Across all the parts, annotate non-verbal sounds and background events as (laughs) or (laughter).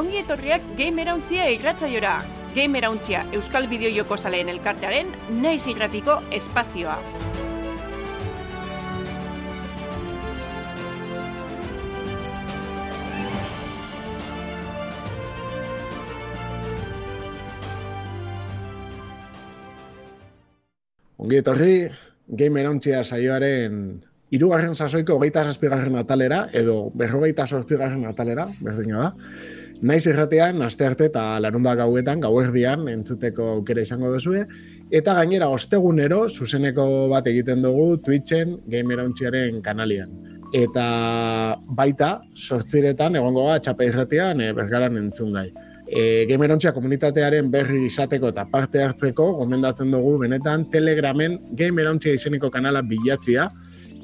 ongi etorriak Gamerauntzia irratzaiora. Gamerauntzia Euskal Bideo Joko Zaleen elkartearen naiz irratiko espazioa. Ongi etorri, Gamer Hauntzia saioaren irugarren sasoiko hogeita zazpigarren atalera, edo berrogeita sortzigarren atalera, berdina da. Naiz irratean, aste arte eta larunda gauetan, gauerdian, entzuteko aukera izango duzue. Eta gainera, ostegunero, zuzeneko bat egiten dugu Twitchen Gamer Hauntziaren kanalian. Eta baita, sortziretan, egongo ga, txapa irratean, e, bergaran entzun gai. E, Gamer Hauntzia komunitatearen berri izateko eta parte hartzeko, gomendatzen dugu, benetan, Telegramen Gamer Hauntzia izeneko kanala bilatzia,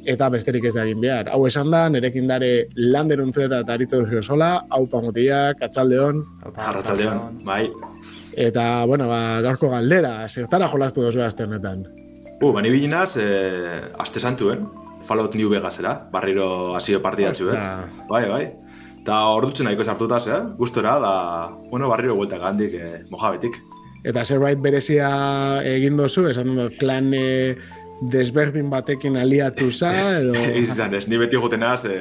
eta besterik ez da egin behar. Hau esan da, nerekin dare lander untzu eta tarito duzio sola, hau pamotiak, atxaldeon. Arratxaldeon, bai. Eta, bueno, ba, gaurko galdera, zertara jolastu duzu azte honetan. Uh, bani bilinaz, eh, aste santuen, Fallout New Vegasera, barriro hasio partidatzu, eh? Bai, bai. Eta ordutzen nahiko sartutaz, eh? Gustora, da, bueno, barriro vuelta gandik, eh, mojabetik. Eta zerbait berezia egin dozu, esan dut, klan eh, desberdin batekin aliatu za, edo... (laughs) Izan, ez, ni beti goten naz, e,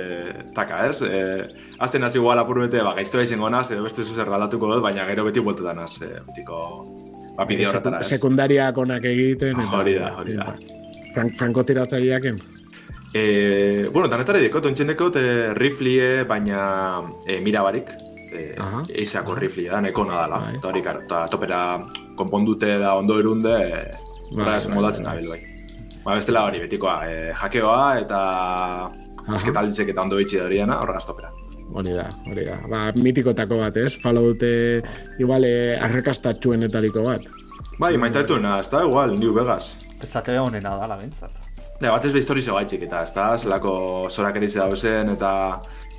taka, ez? E, azten naz igual apur bete, ba, gaiztoa izango naz, edo beste zuzer galdatuko dut, baina gero beti bueltetan naz, e, betiko... Ba, bide horretara, ez? Sekundariak onak egiten... eta- Hori da, hori da. Frank, franko tiratzaileaken. E, bueno, danetara dikot, ontxendeko, te riflie, baina e, mirabarik, e, Aha. eizako riflie da, neko nadala. Bai. Eta hori, topera konpondute da ondo erunde, e, Bai, ez bai. da bai. Ba, bestela hori betikoa, e, jakeoa eta azketalditzek eta ondo bitxi da horiana, horra topera. Hori da, hori da. Ba, mitikotako bat, ez? Fallout, eh, igual, eh, arrakastatxuenetariko bat. Bai, maitatuena, ez da, igual, New Vegas. Esate honena da, labentzat. Ja, batez be historizo gaitxik eta, ez da, zelako zorak erize dauzen eta...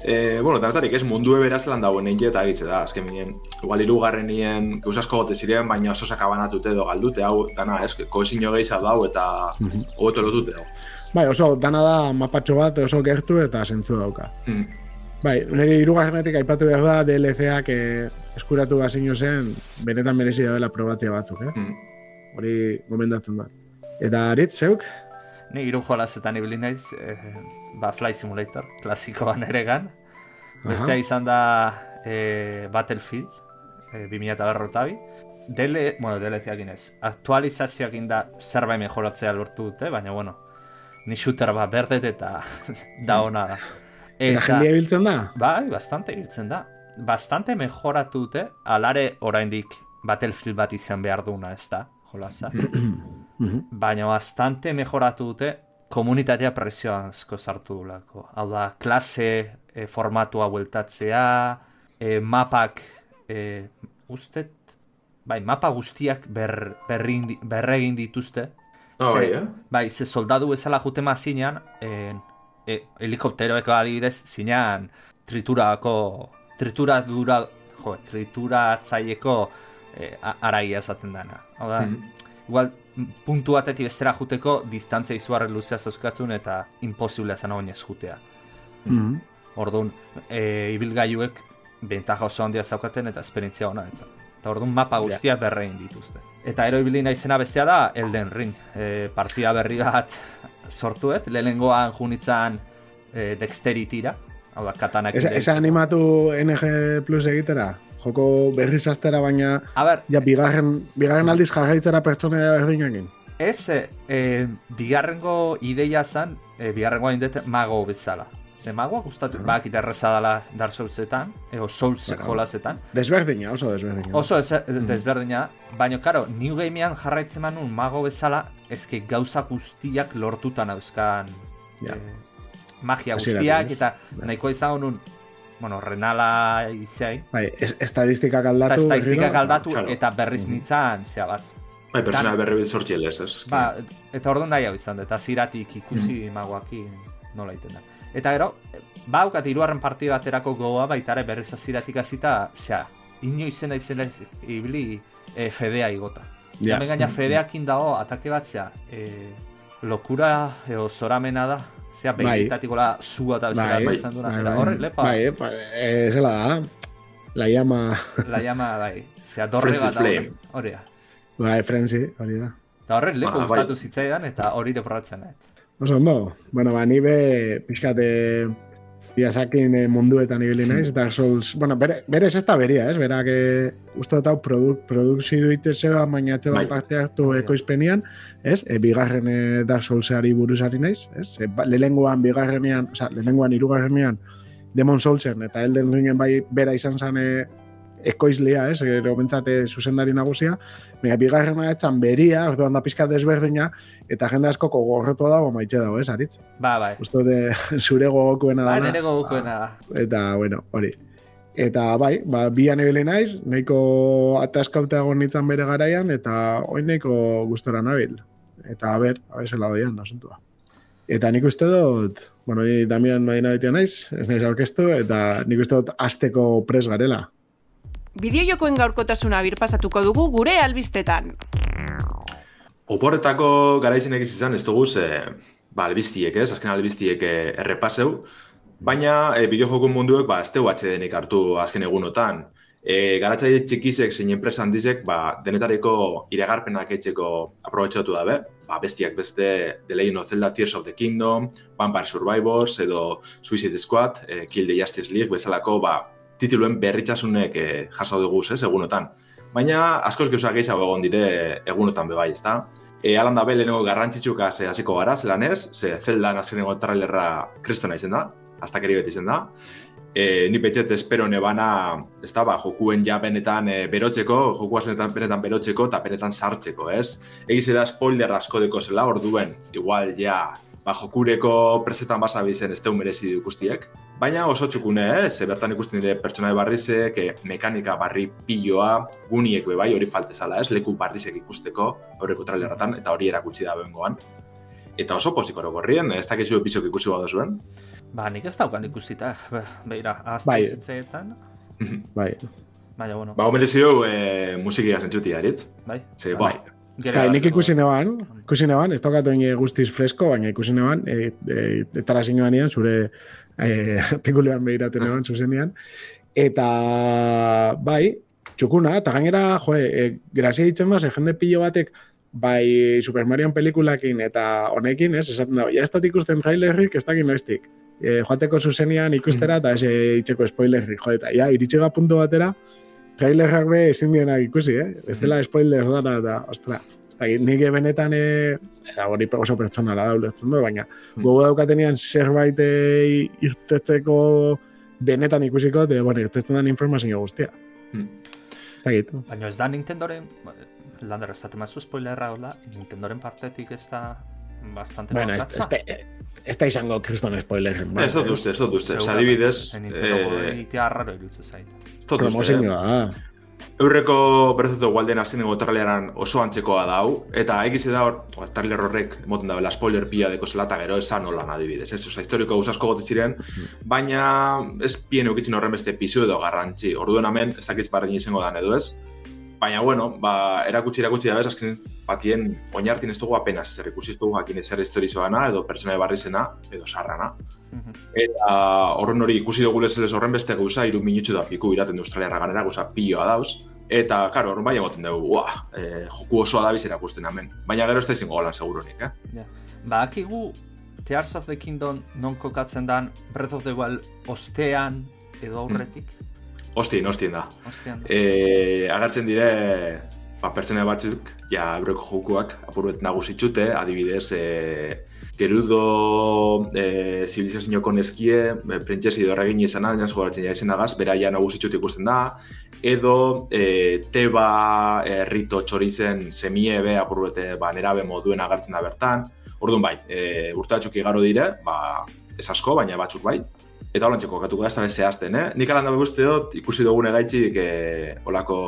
E, bueno, tanetarik ez mundu ebera zelan dagoen egin eta egitze da, azken minen, igual irugarren nien, gauz asko gote ziren, baina oso sakabanatute edo galdute, hau, dana, ez, koezinio gehiza dau eta hobeto lotute hau. Bai, oso, dana da mapatxo bat oso gertu eta zentzu dauka. Mm. Bai, nire irugarrenetik aipatu behar da DLC-ak eh, eskuratu bazinu zen, benetan merezi dela probatzea batzuk, eh? Mm. Hori gomendatzen da. Eta aritz, zeuk? Ni hiru jolazetan ibili naiz, eh, ba, Fly Simulator, klasikoan ere gan. Bestea izan da eh, Battlefield, eh, 2000 berrotabi. Dele, bueno, DLC-ak inez, aktualizazioak inda zerbait mejoratzea lortu dute, baina bueno, ni shooter bat berdet eta (laughs) da ona da. (laughs) Eta jendea biltzen da? Bai, bastante ibiltzen da. Bastante mejoratu dute, alare oraindik Battlefield bat izan behar duna, ez da, jolasa. (clears throat) Mhm. Baina bastante mejoratu dute komunitatea presioa asko sartu dulako. Hau da, klase e, formatua bueltatzea, e, mapak, e, ustet, bai, mapa guztiak ber, berrin, berregin dituzte. Ah, Ze- eh? Bai, ze soldadu bezala jutema zinean, e, e, helikopteroeko adibidez, zinean triturako, trituradura, jo, trituratzaileko e, a- aragia esaten dana. Hau da, Mhm. igual, m, puntu batetik bestera juteko, distantzia izugarri luzea zeuskatzun eta imposiblea zan oinez jutea. Mhm. Orduan, e, ibilgailuek bentaja oso handia zaukaten eta esperientzia ona etzan. Eta orduan mapa guztia berrein dituzte. Eta ero ibili naizena bestea da Elden Ring. E, partida berri bat sortuet, lehenengoan junitzan e, dexterityra, hau da, katanak. Ez, ez animatu NG Plus egitera? Joko berriz aztera baina, A ber, ja, bigarren, bigarren aldiz jarraitzera pertsona berdinakin. ez, e, e, bigarrengo ideia zan, e, bigarrengoa indet mago bezala. Ze magoa gustatu, bakit erreza dela Dark Soulsetan, ego Souls Bueno. jolasetan. Desberdina, oso desberdina. Oso ez, desberdina, baina karo, New Gamean jarraitzen manun mago bezala, ezke gauza guztiak lortutan euskan Ja. eh, magia guztiak, eta nahiko izan nun, bueno, renala izeai, Bai, es, estadistikak eta aldatu. estadistikak berriro. aldatu, claro. eta berriz Mhm. nitzan, zea bat. Bai, persona berri sortxilez, ez? Ba, eta orduan nahi hau izan, da, eta ziratik ikusi magoaki nola iten da. Eta gero, ba haukat hirugarren parti baterako gogoa baita ere berriz aziratik hasita, zea, inoizen izena ibili e, fedea igota. Ja. Ja. gaina fedeakin dago atake bat zea, e, lokura eo zoramena da, zea Bai. begitatik gola zua eta bezala Bai, baitzen duna, bai, eta bai. horre lepa. Bai, eh, pa- eh, zela da. La llama... La llama, bai. Zea dorre Frenzy bat Flame. hori da. Bai, frenzy, hori da. Eta horrek leku Ah, bai. gustatu zitzaidan eta hori leporratzen nahi. Oso ondo, bueno, ba, ni be, pixkate, Miyazakin eh, munduetan ibili naiz, Dark Souls, bueno, bere, berez ez da beria, ez, berak, eh, uste dut hau produk, produkzio duitezea, baina atxe Bai. parte hartu ekoizpenian, ez, e, bigarren eh, Dark Soulsari buruzari naiz, ez, e, ba, lehenguan bigarrenean, oza, lehenguan irugarrenean, Demon Soulsen, eta Elden Ringen bai bera izan zen eh, ekoizlea, ez, gero bentsate zuzendari nagusia, Baina, bigarrena etzan beria, orduan da pizka desberdina, eta jende asko gogorretu dago maitxe dago, ez, aritz? Ba, bai. Uste de zure gogokuena Ba, dana. nire gogukoena da. Eta, bueno, hori. Eta bai, ba, bian ibili naiz, nahiko ataskauta egon nintzen bere garaian, eta oin nahiko gustora nabil. Eta, a ber, a ber, zela doian, asuntua. Eta nik uste dut, bueno, ni Damian Madina naiz, ez naiz aurkeztu, eta nik uste dut azteko pres garela. Bideojokoen gaurkotasuna birpasatuko dugu gure albistetan. Oporretako garaizenek izan ez dugu ze, ba, albiztiek, ez? Azken albiztiek eh, errepaseu. Baina e, bideojoko munduek ba, ez tegu denik hartu azken egunotan. E, garatzaile txikizek zein enpresa handizek ba, denetariko iragarpenak etxeko aprobetxatu dabe. Ba, bestiak beste The Legend of Zelda Tears of the Kingdom, Vampire Survivors edo Suicide Squad, e, Kill the Justice League bezalako ba, tituluen berritxasunek e, jaso dugu, ez, egunotan. Baina askoz gauza gehiago egon dire egunotan bebai, ezta? E, alan da lehenengo garrantzitsuka ze hasiko gara, zelan ez, ze Zeldan azkenengo trailerra kristona izen da, hasta keri beti izen da. E, ni petxet espero nebana, ez da, ba, jokuen ja benetan e, berotzeko, jokuaz benetan, benetan berotzeko eta benetan sartzeko, ez? Egize da spoiler asko deko zela, orduen, igual ja, ba, jokureko presetan basa bizen ez deun merezi du guztiek. Baina oso txukune, eh? ze bertan ikusten dire pertsonai barrizek, eh, mekanika barri piloa, guniek be bai, hori faltezala, ez? Leku barrizek ikusteko, aurreko traileratan, eta hori erakutsi da bengoan. Eta oso pozik gorrien, ez dakizu episok ikusi bada zuen. Ba, nik ez daukan ikusita. Be, beira, azte Bai. zitzeetan. Bai. Baina, bueno, Ba, merezi du e, musikia zentzuti aritz. bai. Ze, Bai. bai, Kai, nik ikusi neban, ikusi neban, ez daukat oin guztiz fresko, baina ikusi neban, e, e, etara zinuan zure e, (laughs) artikulean behiraten neban, zuzenean. Eta, bai, txukuna, eta gainera, jo, e, grazia ditzen da, ze jende pilo batek, bai Super Mario pelikulakin eta honekin, ez, esaten da, ja ez dut ikusten trailerrik, ez dakit noiztik. E, joateko zuzenean ikustera, eta ez e, itxeko spoilerrik, jo, eta ja, iritxega puntu batera, trailerrak be ezin dienak ikusi, eh? Ez dela spoiler dara, eta, ostra, ez dakit, nik benetan, e, eta hori oso pertsonala da, ulertzen du, baina gogo daukatenean zerbait e, irtetzeko benetan ikusiko, de, bueno, irtetzen den informazio guztia. Hmm. Ez dakit. Baina ez da Nintendoren, lander ez da mazu spoilerra hola, Nintendoren partetik ez da bastante Bueno, ez, ez, da- ez da izango kriston spoiler. ez dut uste, ez dut uste. Seguramente. adibidez, eh, egitea raro irutzen zait. ez dut uste. Da. Eurreko Breath Walden azkenengo traileran oso antzekoa da hau, eta egize da hor, o, trailer horrek, moten da, spoiler pila deko zela, eta gero esan nolan adibidez, ez? Osa, historiko gauzasko gote ziren, baina ez pien eukitzen horren beste pizu edo garrantzi. Orduen hemen, ez dakiz barren izango dan edo ez, baina bueno, ba, erakutsi erakutsi da bez, azken batien oinartin ez dugu apenas zer ikusi ez dugu jakin zer historizoana edo pertsona barrizena edo sarrana. Mhm. Eta horren hori ikusi dugu lezez horren beste gauza, iru minutxu da piku iraten Australiarra ganera, gauza piloa dauz. Eta, karo, horren bai egoten dugu, ua, e, joku osoa da bizera ikusten hemen. Baina gero ez da izango golan seguronik, eh? Ba, akigu Tears of the Kingdom non kokatzen dan Breath of the Wild ostean edo aurretik. Ostien, ostien da. Ostean da. E, agertzen dire, ba, pertsona batzuk, ja, eureko jokuak apurbet nagusitxute, adibidez, e, Gerudo e, zivilizazioko neskie, e, prentsesi edo erragin izana, jans goratzen ja izenagaz, bera ja nagusitxute ikusten da, edo e, teba e, rito txorizen semie be apurbete ba, nerabe moduen agertzen da bertan. Orduan bai, e, urte batzuk igaro dire, ba, ez asko, baina batzuk bai. Eta holan txeko katuko da, ez da zehazten, eh? Nik alan da uste dut, ikusi dugune gaitxik, e, olako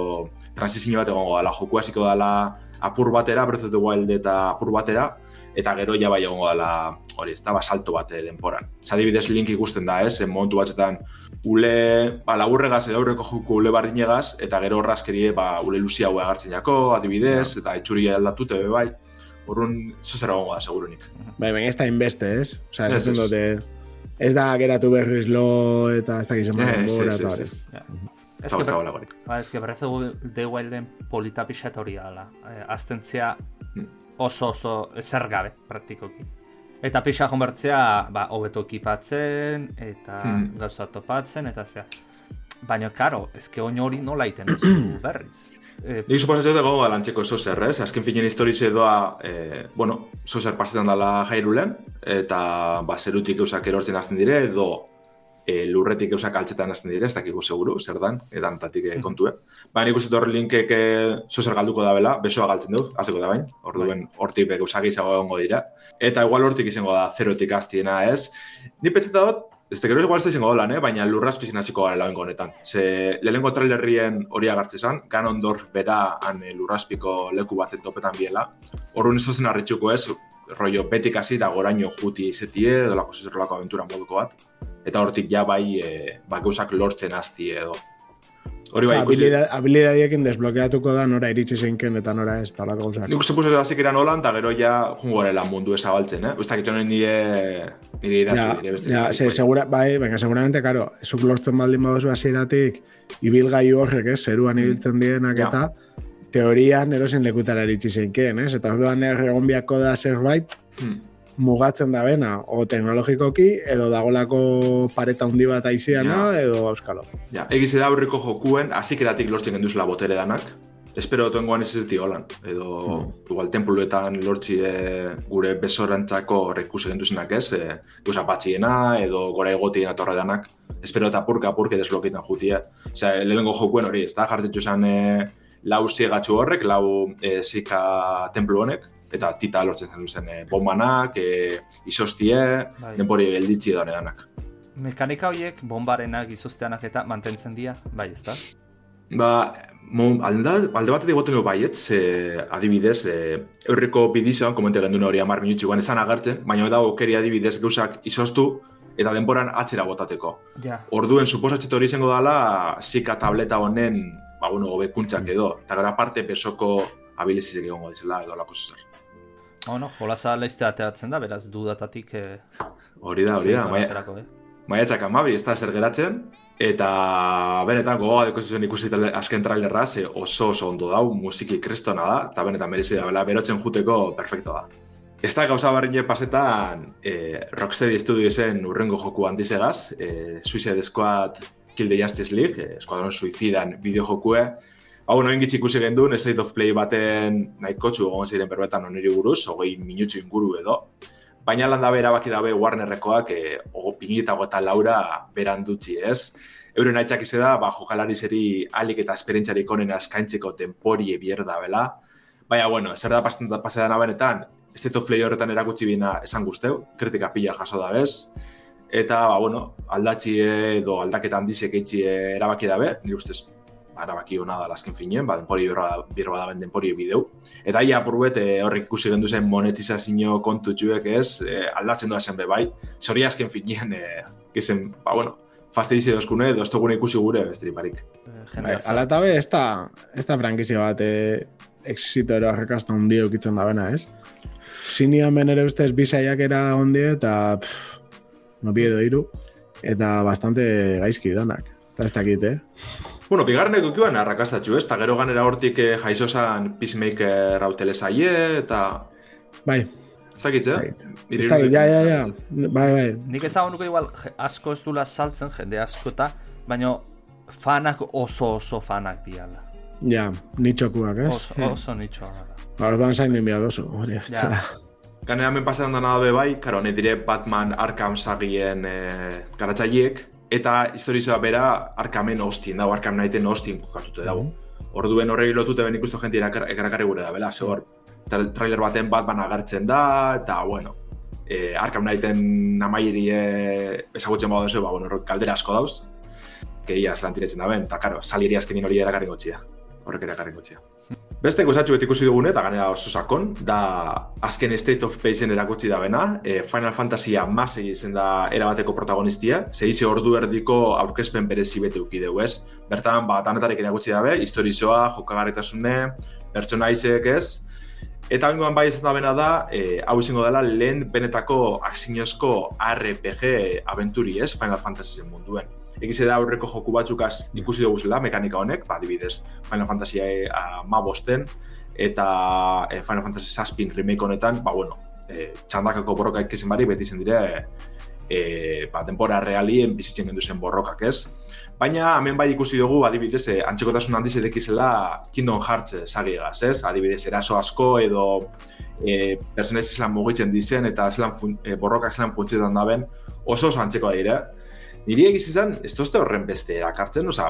transizio bat egongo dela, joku hasiko dela apur batera, Breath of the Wild eta apur batera, eta gero ja bai egongo dela, hori, ez da, ba, salto bat eh, denporan. Zadibidez link ikusten da, ez, en momentu batzetan, ule, ba, laburregaz edo aurreko joku ule barrinegaz, eta gero horrazkerie, ba, ule luzia hau agartzen jako, adibidez, eta itxuria aldatute, be bai. Horrun, zuzera egongo da, segurunik. Bai, baina ez da inbeste, ez? Osa, ez. dute, ez da geratu berriz lo eta ez da gizema Ez, denbora ez, eta ez, ez. Ez que ez. Ba, ez que Breath of the Wilden polita pixat hori dala. Eh, aztentzia oso oso ezer gabe, praktikoki. Eta pixa jonbertzea, ba, hobeto ekipatzen, eta Hmm. gauza topatzen, eta zea. Baina, karo, ezke oin hori nola iten duzu (clears throat) berriz. Eh, Nik suposatzen egongo lantzeko zozer, ez? Azken finen historize doa, e, bueno, zozer pasetan dela jairulen, eta ba, zerutik eusak erortzen hasten dire, edo e, lurretik eusak altzetan hasten dire, ez dakigu seguru, zer dan, edantatik e, kontue. Ba, nik uste horri linkek e, zozer galduko da bela, besoa galtzen dut, hasiko da bain, orduen hortik bek eusak izango egongo dira. Eta igual hortik izango da zerotik hastiena, ez? Ni pentseta dut, Ez gero igual ez da izango dolan, eh? baina lurrazpizin hasiko gara lauengo honetan. Ze lehenengo trailerrien hori agartze zan, Ganondorf bera han eh, lurrazpiko leku baten topetan biela. Horren ez zen harritxuko ez, rollo betik hasi da goraino juti izetie, edo lako zizerolako aventura moduko bat. Eta hortik ja bai, e, ba, gauzak lortzen hasti edo. Hori bai, ikusi, Habilida- Habilidadiekin desblokeatuko da nora iritsi zeinken eta nora ez, eta horako gauzak. nik uste puse hasik eran holan, eta gero ja jungorela mundu ezabaltzen, eh? Uztak itxonen nire, nire idatzi, Ja, nire beste. ja, bai. segura, bai, baina seguramente, karo, zuk lortzen baldin baduzu hasieratik ibilgailu horrek, ez, zeruan ibiltzen dienak Mm. Ja. eta teorian erosen lekutara iritsi zeinkeen, ez? Eta orduan egon biako da zerbait Hmm. Mugatzen da bena, o teknologikoki, edo dagolako pareta handi bat aiziana, Ja. edo euskalo. Ja, egize da aurreko jokuen, hasikeratik lortzen genduzela botere danak. Espero otengoan ez ez holan. Edo, igual, templuetan lortzi e, gure besorantzako rekuse genduzenak ez, e, gauza batziena, edo gora egotien atorra danak. Espero eta purka purke desbloketan jutia. Osea, lehenengo jokuen hori, ez da, jartzen e, lau ziegatxu horrek, lau e, zika templu honek, eta tita lortzen zen duzen e, bombanak, e, izostie, Bai. denpori gelditzi edo danak. Mekanika horiek, bombarenak, izozteanak eta mantentzen dira, bai ez da? Ba, mo, alda, alde batetik goten du baiet, ze adibidez, e, eurriko bidizoan, komente gendun hori amar minutxuan esan agertzen, baina da okeri adibidez gauzak izoztu, eta denboran atzera botateko. Ja. Orduen, suposatxet hori izango dela, zika tableta honen, ba, bueno, hobekuntzak edo, eta gara parte pesoko abilizizek egongo dizela, edo alako zer. Bueno, jolaza leizte ateatzen da, beraz dudatatik eh, Hori da, hori da, aterako, eh? maiatzak amabi, ez da zer geratzen, eta benetan gogoa deko zuzen ikusi tale- azken trailerra, ze oso oso ondo dau, musiki kristona da, eta benetan merezi da, bela, berotzen juteko perfecto da. Ez da gauza barrine pasetan e, Rocksteady Studiosen urrengo joku handizegaz, e, Suicide Squad Kill the Justice League, e, Eskuadron Suicidan bideo jokue. Ba, bueno, ingitz ikusi gendun, State of Play baten nahikotxu egon ziren berbetan oniri buruz, hogei minutxu inguru edo. Baina landa bera baki dabe Warnerrekoak e, pinitago eta laura beran dutzi, ez? Euren aitzak da, ba, jokalari zeri alik eta esperientzarik onena eskaintzeko temporie bier da bela. Baina, bueno, zer da pasen da pasedan benetan, State of Play horretan erakutsi bina esan guzteu, kritika pila jaso da bez. Eta, ba, bueno, aldatzi edo aldaketa handizek eitzi erabaki dabe, nire ustez, ba, erabaki hona da azken finean, ba, denpori birroa da ben denpori bideu. Eta ia apurbet e, horrek ikusi gendu zen monetizazio kontutxuek ez, e, aldatzen doa zen be bai. Zori azken finean, e, gizen, ba, bueno, fastidizio dozkune, dugune ikusi gure besterik barik. Eh, Bai, ala eta be, ez da, ez da frankizia bat e, exito ero arrakasta hundi eukitzen da bena, ez? Zinean ben ere ustez bizaiak era hondi eta pff, no bi edo hiru eta bastante gaizki danak. Eta ez dakit, eh? Bueno, bigarrenek dukiban arrakastatxu, ez? Eta gero ganera hortik eh, jaizozan Peacemaker hautele zaie, eta... Bai, Ez dakit, ez eh? Ez dakit, ja, ja, ja. Bai, bai. Nik ezagun nuke igual asko ez dula saltzen, jende asko eta, baina fanak oso oso fanak diala. Ja, nitxokuak, ez? Oso, Hmm. oso nitxoa da. Ba, orduan zain den bia dozu. Hori, ez da. Ganera hemen pasetan dana dabe bai, karo, ne dire Batman Arkham sagien e, garatzaileek, eta historizoa bera Arkhamen hostien dago, Arkham Knighten hostien kokatute dago. Orduen horregi lotute ben ikustu jenti ekarakarri gure da, bela, ze hor, tra- trailer baten Batman agertzen da, eta, bueno, e, Arkham Knighten amaieri e, ezagutzen badu ba, bueno, kaldera asko dauz, keia zelantiretzen da ben, eta, karo, saliri azkenin hori erakarri gotxia, horrek erakarri gotxia. Beste gozatxu beti ikusi dugune, eta ganera oso sakon, da azken State of Play-zen erakutsi da bena, e, Final Fantasy amasei izen da erabateko protagonistia, zeize ordu erdiko aurkezpen berezi bete dugu, ez? Bertan, ba, danetarik erakutsi dabe, historizoa, jokagarritasune, pertsonaizek ez, Eta bengoan bai izan da bena da, e, hau izango dela lehen benetako aksinozko RPG aventuri ez, Final Fantasy zen munduen. Egize da aurreko joku batzukaz ikusi dugu zela, mekanika honek, ba, adibidez, Final Fantasy a, ma bosten, eta e, Final Fantasy Saspin remake honetan, ba, bueno, e, txandakako borroka ikizien bari, beti zen dire, e, ba, denbora realien bizitzen gendu zen borrokak ez. Baina hemen bai ikusi dugu, adibidez, eh, antxekotasun handiz edekizela Kingdom Hearts eh, sagiegaz, ez? Adibidez, eraso asko edo eh, personez zelan mugitzen dizen eta zelan eh, borrokak zelan funtzioetan daben oso oso antxekoa dire. Niri egiz izan, ez tozte horren beste erakartzen, oza,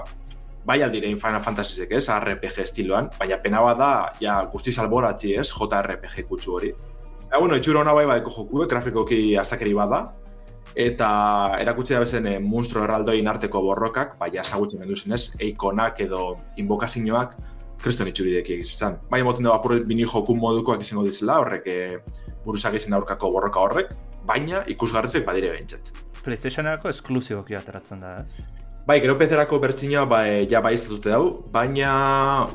bai aldirein Final Fantasy ez, RPG estiloan, baina pena da, ja, guztiz alboratzi ez, JRPG kutsu hori. Eta, bueno, itxura hona bai baiko joku, grafikoki aztakeri bada, eta erakutsi da bezen e, monstro erraldoin arteko borrokak, bai asagutzen gendu ez, eikonak edo invokazioak kriston itxuridek egiz izan. Bai, moten dugu apurret bini joku modukoak izango dizela, horrek e, buruzak izan aurkako borroka horrek, baina ikusgarritzek badire behintzat. PlayStationerako esklusiboki ateratzen da, ez? Bai, gero pezerako bertzina bai, ja bai izatute dau, baina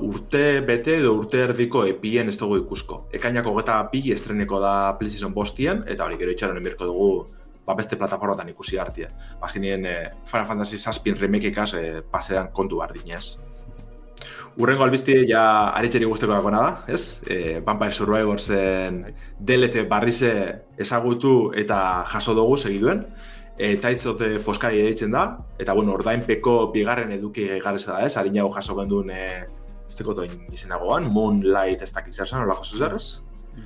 urte bete edo urte erdiko epien ez dugu ikusko. Ekainako geta bi estreneko da PlayStation bostien, eta hori gero itxaron emirko dugu ba, beste plataformatan ikusi hartia. Azkenien eh, Final Fantasy Saspin remake ikaz eh, pasean kontu bardinez. Urrengo albizti ja aritxeri guzteko dagoena da, ez? E, Vampire Survivorsen DLC barrize ezagutu eta jaso dugu segiduen. Eta izote foskari editzen da, eta bueno, ordainpeko bigarren eduki garreza da, ez? Harinago jaso genduen, e, ez teko izenagoan, Moonlight ez dakiz erzan, hola jaso zerrez?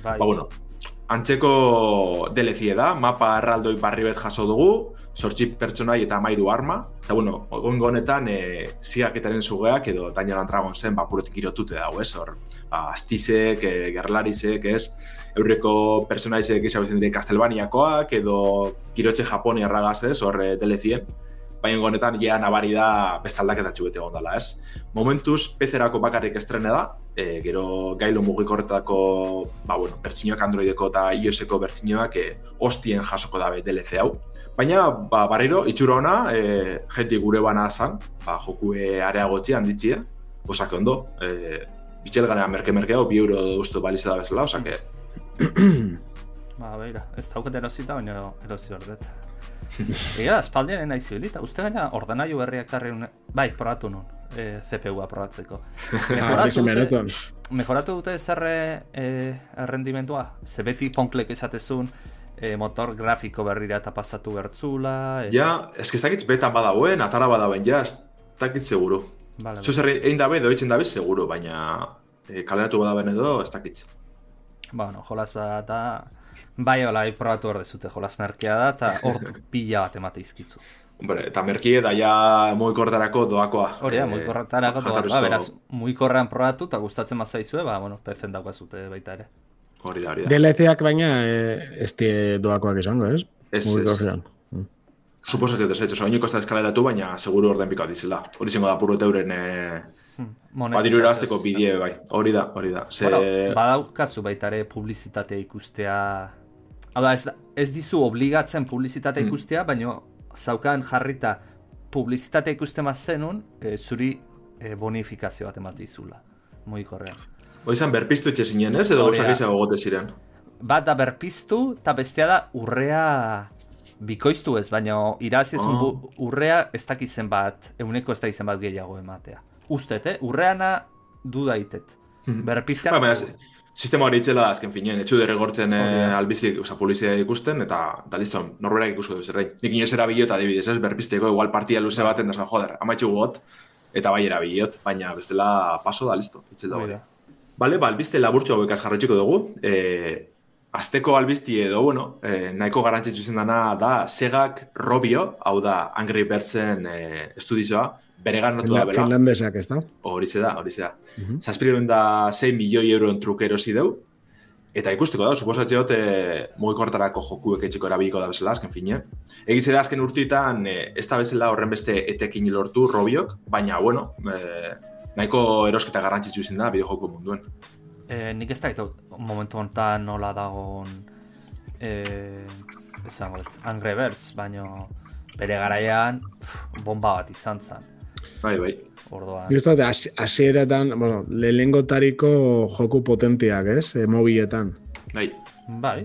Bai. Ba, bueno, Antzeko delezie da, mapa erraldoi barri bet jaso dugu, sortxi pertsonai eta mairu arma. Eta, bueno, ogongo honetan, e, ziaketaren zugeak edo Daniel Dragon zen, ba, puretik irotute dago, ez? Hor, ba, astizek, e, gerlarizek, ez? Eurreko personaizek izabezen dire Castlevaniakoak edo kirotxe Japonia erragaz, ez? Hor, e, delezien baina honetan ja nabari da beste aldaketatxu bete gondala, ez? Momentuz, pezerako bakarrik estrene da, e, gero gailu mugikorretako, ba, bueno, bertsinioak androideko eta iOSeko bertsinioak e, ostien jasoko dabe DLC hau. Baina, ba, barriro, itxura ona, e, jenti gure bana zan, ba, joku e, areagotzi handitxia, osake ondo, e, bitxel merke-merke hau, bi euro ustu balizu da bezala, osake... ba, beira, ez dauket erosita, baina erosi horret. Ega, espaldian nahi zibilita. Uste gaina ordenaiu berriak tarri un... Bai, probatu nun, e, CPU-a probatzeko. (laughs) Mejoratu dute, mejoratu dute zerre e, errendimentua. Ze beti ponklek izatezun, e, motor grafiko berrira eta pasatu bertzula. E... Ja, eski ez beta badauen, atara badauen, ja, ez dakit seguru. Vale, Zo zerri, egin dabe, doitzen dabe, seguru, baina e, kaleratu badaben edo, ez dakit. Bueno, jolaz bat da, Bai, hola, probatu hor dezute jolaz merkea da, eta (laughs) hor pila bat emate izkitzu. Hombre, eta merkie da ja muikortarako doakoa. Hori da, eh, muikortarako doakoa. beraz, muikorrean probatu eta gustatzen mazaizue, ba, bueno, pefen dagoa zute baita ere. Hori da, hori da. DLCak baina eh, ez die doakoak izango, ez? Ez, ez. Mm. Suposazio ez, ez, oiniko ez da eskaleratu, baina seguru orden pika dizela. Hori zengo da puru euren eh, hmm. Badiru erazteko bidie, bai. Hori da, hori da. Ze... Bueno, badaukazu baita ere publizitatea ikustea Hau da, ez, ez dizu obligatzen publizitatea mm. ikustea, baina zaukan jarrita publizitatea ikuste zenun, e, zuri e, bonifikazio bat emate izula. Moi korrean. Oizan berpiztu etxe zinen, ez? Edo gozak izan gogote ziren? Bat da berpiztu, eta bestea da urrea bikoiztu ez, baina irazi oh. urrea ez dakizen bat, euneko ez dakizen bat gehiago ematea. Uztet, eh? Urreana du daitet. Hmm. Berpiztean... Ba, sistema hori itxela azken finean, etxu derregortzen eh, albizik, oza, polizia ikusten, eta, eta listo, norberak ikusko duz, errein. Nik inoz erabiliot, adibidez, ez, berpisteko, igual partia luze baten, da joder, amaitxu got, eta bai erabiliot, baina bestela paso da, listo, itxela hori. Bale, ba, albiste laburtxo hauek jarretxiko dugu, e, azteko albizti edo, bueno, e, nahiko garantzitzu zen dana da, segak Robio, hau da, Angry Birdsen e, estudizioa, bere ganatu da, bera. Finlandesak ez da? Hori ze da, hori ze da. Uh -huh. Da 6 milioi euroen trukero zideu, eta ikusteko da, suposatze hote mugikortarako jokuek etxeko erabiliko da bezala, azken fine. Egitze da azken urtitan, e, ez da bezala horren beste etekin lortu robiok, baina, bueno, e, nahiko erosketa garrantzitsu izin da, bideo munduen. E, nik ez da, momentu honetan nola dagoen, e, esan Angry Birds, baina bere garaian bomba bat izan zen. Bai, bai. Orduan, Justo, de hasieretan, bueno, lehengo tariko joku potentiak, ez? E, mobiletan. Bai, bai,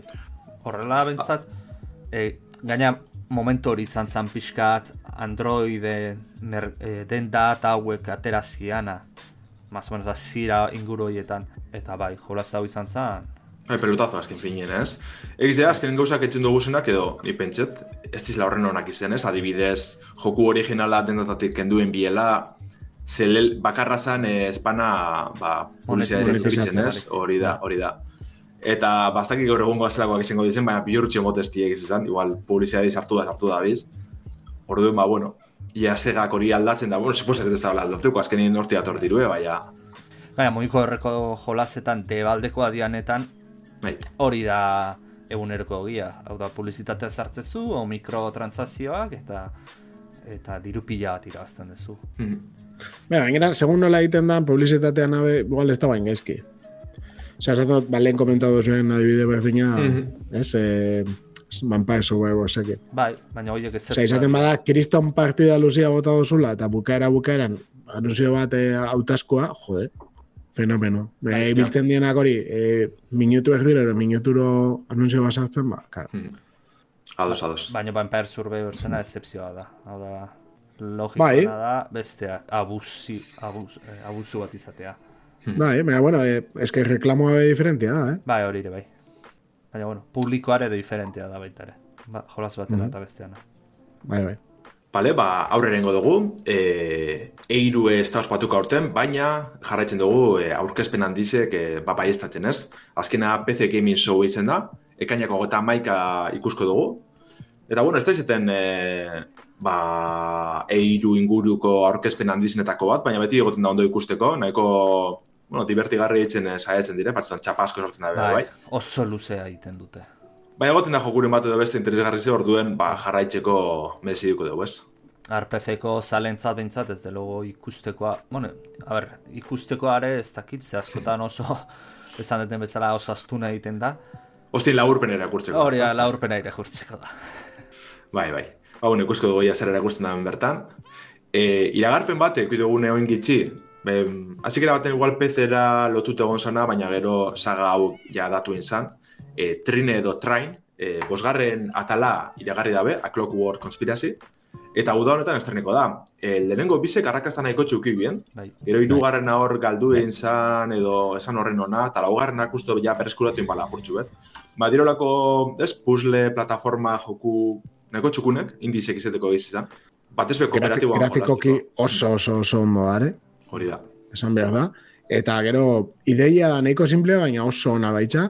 horrela bentsat, e, gaina momentu hori izan zan pixkat Androide mer, e, den data hauek atera ziana, más o menos da zira inguru horietan, eta bai, jolaz hau izan zan, bai, pelotazo azken finien, ez? Egiz da, azken gauzak etxen dugu zenak edo, ni pentset, ez dizela horren honak izen, ez? Adibidez, joku originala dendatatik kenduen biela, zelel bakarra zan eh, espana ba, publizitatea zuritzen, ez? Hori da, hori da. Eta bastakik gaur egungo azelakoak izango dizen, baina bihurtxio motesti egiz izan, igual publizitatea sartu da, sartu da biz. Orduan, ba, bueno, ia segak hori aldatzen da, bueno, suposet ez da aldatuko, azkenin horti dator dirue, baina, Baina, moiko horreko jolasetan, debaldeko adianetan, bai, hori da eguneroko egia. Hau da, publizitatea sartzezu, o mikrotransazioak, eta eta diru pila bat irabazten duzu. Mhm. Baina, gainera, segun nola egiten da, publizitatea nabe, igual ez da bain gaizki. Osea, esaten dut, ba, lehen komentatu zuen adibide berdina, Mhm. ez, e, Vampire Survivor, zeke. Bai, baina horiek ez Osea, izaten bada, kriston partida luzia bota dozula, eta bukaera bukaeran, anunzio bat e, autaskoa, jode, fenomeno. Bai, ibiltzen dienak hori, e, minutu erdiro, ero minuturo anunzio bat sartzen, ba, karo. Mhm. Ados, ados. Baina Vampire Survivor zena excepzioa da. Hau da, logikoa Bai. da besteak abusi, abus, eh, abusu bat izatea. Bai, baina, bueno, e, eske reklamoa be diferentia da, eh? Bai, hori ere bai. Baina, bueno, publikoare diferentea da baita ere. Ba, jolas batena Mhm. eta besteana. Bai, bai. Bale, ba, aurrerengo dugu, e, eiru ez da ospatuka aurten, baina jarraitzen dugu e, aurkezpen handizek e, ba, baiestatzen ez. Azkena PC Gaming Show izen da, ekainako gota maika ikusko dugu. Eta bueno, ez da izaten e, ba, eiru inguruko aurkezpen handizenetako bat, baina beti egoten da ondo ikusteko, nahiko bueno, divertigarri itzen e, saiatzen dire, batzutan txapa sortzen da, bai. Bai, oso luzea egiten dute. Baina egoten da jokuren bat edo beste interesgarri ze orduen ba, jarraitzeko merezidiko dugu, ez? RPC-ko zalentzat behintzat ez delogo ikustekoa, bueno, a ber, ikustekoare ez dakit, ze askotan oso, (laughs) esan deten bezala oso astuna egiten da, Ostin laburpen erakurtzeko. hori da laurpena ere jurtzeko da. (laughs) Bai, bai. Ba, bueno, ikusko dugu ia zer erakusten da bertan. E, iragarpen bat, ekuit dugu neoin gitxi, Be, azikera baten igual PC-era lotuta egon zana, baina gero saga hau ja datu izan. E, Trine edo Train, e, bosgarren atala iragarri dabe, A Clockwork Conspiracy, eta uda honetan estreneko da. E, lehenengo bizek arrakazta nahiko txuki bien, Bai. Gero hirugarren hor galdu egin zan, edo esan horren ona, eta laugarrenak usto ja bereskuratu inbala apurtxu, bet. Ba, dirolako, ez, puzzle, plataforma, joku, nahiko txukunek, indizek izeteko izan. Batez be kooperatiboan Grafikoki oso oso oso ondo dare, Hori da. esan behar da. Eta gero, ideia nahiko simplea, baina oso ona baitza.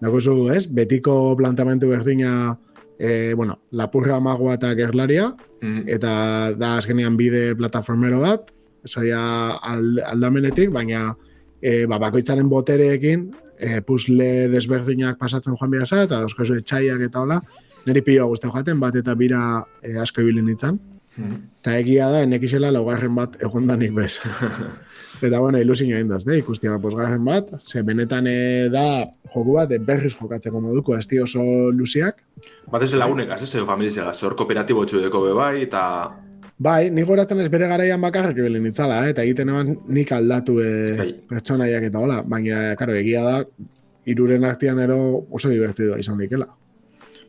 Dagozu, ez? Betiko plantamentu berdina, e, bueno, lapurra magoa eta gerlaria, Mm. eta da azkenean bide plataformero bat, zoia ald, aldamenetik, baina e, ba, bakoitzaren botereekin e, puzzle desberdinak pasatzen joan bira eta dauzkozu etxaiak eta hola, niri pilo guzti joaten, bat eta bira e, asko ibili nintzen. Mm. Eta egia da, enekizela laugarren bat egondanik bez. (laughs) eta bueno, ilusio egin daz, de, ikustia posgarren bat, ze benetan e, da joku bat e, berriz jokatzeko moduko, ez oso luziak, Batez lagunek, ez, edo familizegaz, hor kooperatibo txudeko be bai, eta Bai, nik goratzen ez bere garaian bakarrik ibili nitzala, eh? eta egiten eban nik aldatu e, pertsonaiak eta hola, baina, karo, egia da, iruren artean ero oso divertidoa izan dikela.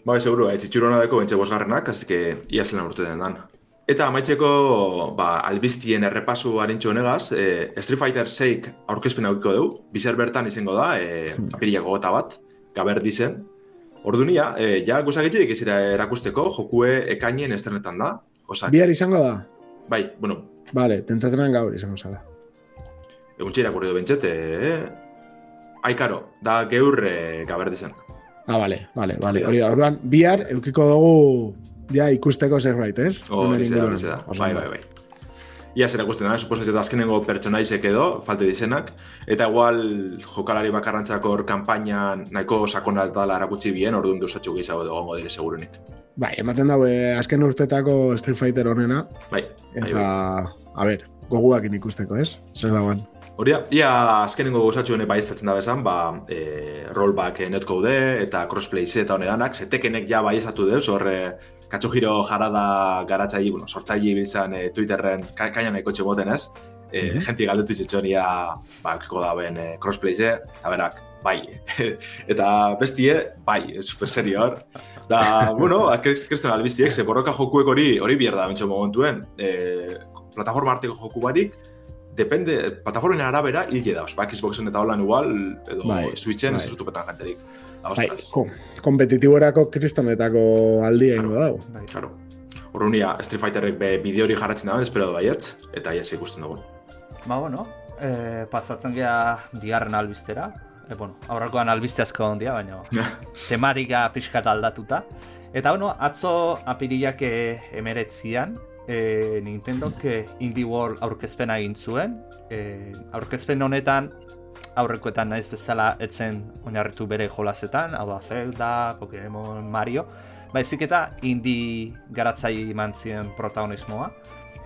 Bai, seguru, ez itxurona deko bentxe bosgarrenak, así que ia zela urte den dan. Eta amaitzeko, ba, albiztien errepasu harintxo honegaz, e, Street Fighter 6 aurkezpen aukiko dugu, bizer bertan izango da, e, apirilako gota bat, gaber dizen. Ordunia, e, ja guzagitxik izira erakusteko, jokue ekainen esternetan da. Osak, Bihar izango da? bai, bueno, Vale, pentsatzen gaur izango zala. eguntxe irakurri du bentxet, e, aikaro, da geur e, gaber dizen. Ah, vale, vale, vale. Hori da, orduan, bihar eukiko dugu ja ikusteko zerbait, ez? Hori da, bai, bai, bai. Ia zer ikusten da, suposatzen dut azkenengo pertsonaizek edo, falte dizenak, eta igual jokalari bakarrantzako hor kanpainan nahiko sakona dela erakutsi bien, orduan duzatxu gehiago edo gongo dire segurunik. Bai, ematen dago, eh, azken urtetako Street Fighter honena, Bai, bai, eta, bai. a ber, goguakin ikusteko, ez? Zer dagoen. Hori da, ia azkenengo gozatxu hone baiestatzen da bezan, ba, e, rollback netcode eta crossplay Z eta honedanak, zetekenek ja baiestatu deuz, horre Katsuhiro jarada garatzai, bueno, sortzaile biltzan e, Twitterren ka kaina nahiko txemoten ez, e, mm -hmm. galdetu izitzonia, ba, kiko da ben e, crossplay-ze, eta berak, bai. (laughs) eta bestie, bai, super serio hor. Da, bueno, kresten albiztiek, ze borroka jokuek hori, hori bierda bentsu momentuen, e, plataforma arteko joku barik, depende, plataformen arabera hil dauz. Ba, Xboxen eta holan igual, edo bai, Switchen bai. ez zutupetan janterik. Bai, ko, kompetitiborako kristonetako aldi egin dago. Bai. Claro. Urrunia, Street Fighterrek be bideo hori jarratzen dagoen, espero baietz, eta iaz ikusten dugu. Ba, bueno, eh, pasatzen gea bigarren albistera. E, bueno, aurrakoan albiste asko ondia, baina (laughs) tematika pixkat aldatuta. Eta, bueno, atzo apiriak emeretzian, e, Nintendo que Indie World aurkezpena egin zuen. E, aurkezpen honetan aurrekoetan naiz bezala etzen oinarritu bere jolasetan, hau da Zelda, Pokemon, Mario, baizik eta indie garatzai eman ziren protagonismoa.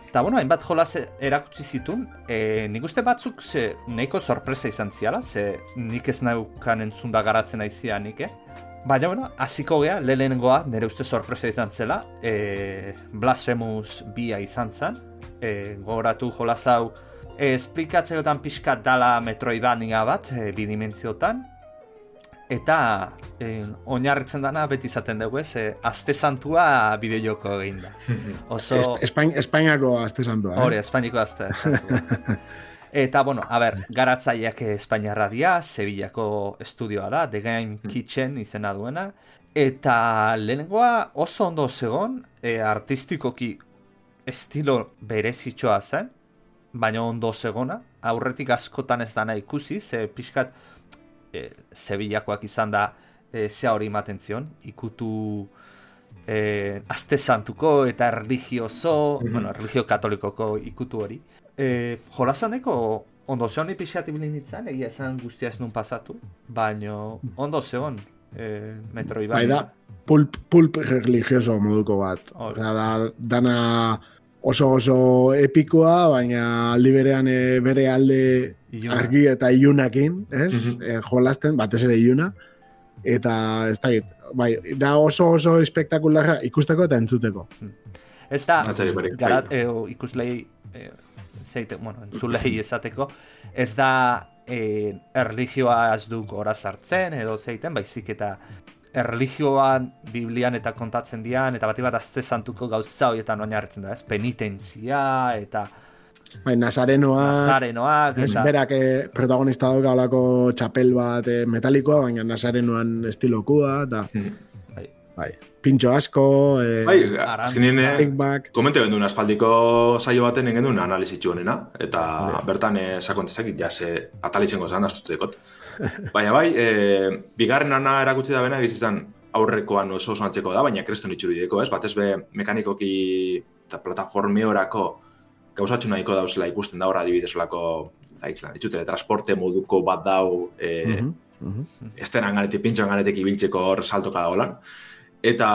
Eta, bueno, hainbat jolas erakutsi zitun, e, nik uste batzuk ze, nahiko sorpresa izan ziala, ze nik ez naukan entzunda garatzen aizia nik, eh? Baina, bueno, aziko gea, lehenengoa, nire uste sorpresa izan zela, e, Blasphemous bia izan zen, e, gogoratu jolas hau, e, esplikatzeotan pixka dala metroidvania bat, e, bidimentziotan, eta e, oinarritzen dana beti izaten dugu ez, e, azte santua bideo joko egin da. (laughs) Oso... Espain, Espainiako azte santua, eh? Hore, Espainiko azte santua. (laughs) Eta, bueno, a ber, garatzaileak Espainiarra dia, Sevillako estudioa da, The Game. Kitchen izena duena. Eta lehenengoa oso ondo zegon, e, artistikoki estilo berezitxoa zen, baina ondo zegona. Aurretik askotan ez dana ikusi, ze pixkat e, Sevillakoak izan da e, zea hori ematen zion, ikutu e, azte santuko eta erligioso, mm -hmm. bueno, erligio katolikoko ikutu hori e, jolasaneko ondo zeon ipixat ibilin nintzen, egia esan guztia ez nun pasatu, baino ondo zeon e, metro iban. Bai da, pulp, pulp religioso moduko bat. Osa, da, dana oso oso epikoa, baina aldi berean e, bere alde argi eta iunakin, ez? Mm -hmm. jolasten, batez ere iuna. Eta ez da, bai, da oso oso espektakularra ikusteko eta entzuteko. Mm. Ez da, garat, e, ikuslei, e, zeite, bueno, entzulei (clears throat) esateko, ez da e, erligioa ez du gora sartzen edo zeiten, baizik eta erligioan Biblian eta kontatzen dian, eta bat bat azte santuko gauza horietan oinarritzen da, ez? Penitentzia eta... Bai, Nazarenoa... Nazarenoak, eta... Berak eh, protagonista dut gaulako txapel bat eh, metalikoa, baina Nazarenoan estilokua, eta... Hmm. Bai, pintxo asko, eh, bai, azkenien, komente gendu aspaldiko saio baten egin du analizitxu honena, eta bai. bertan eh, sakontezak ja se atalizengo zan astutzekot. Baina bai, eh, bigarren ana erakutsi da bena, izan aurrekoan oso oso antzeko da, baina kreston itxuri deko, ez? Batez be, mekanikoki eta plataformi horako gauzatxu nahiko dauzela ikusten da horra adibidez olako, zaitzela, ditute, transporte moduko bat dau, eh, mm -hmm. Mm -hmm. estenan ganetik, pintxoan ganetik ibiltzeko hor saltoka da holan. Eta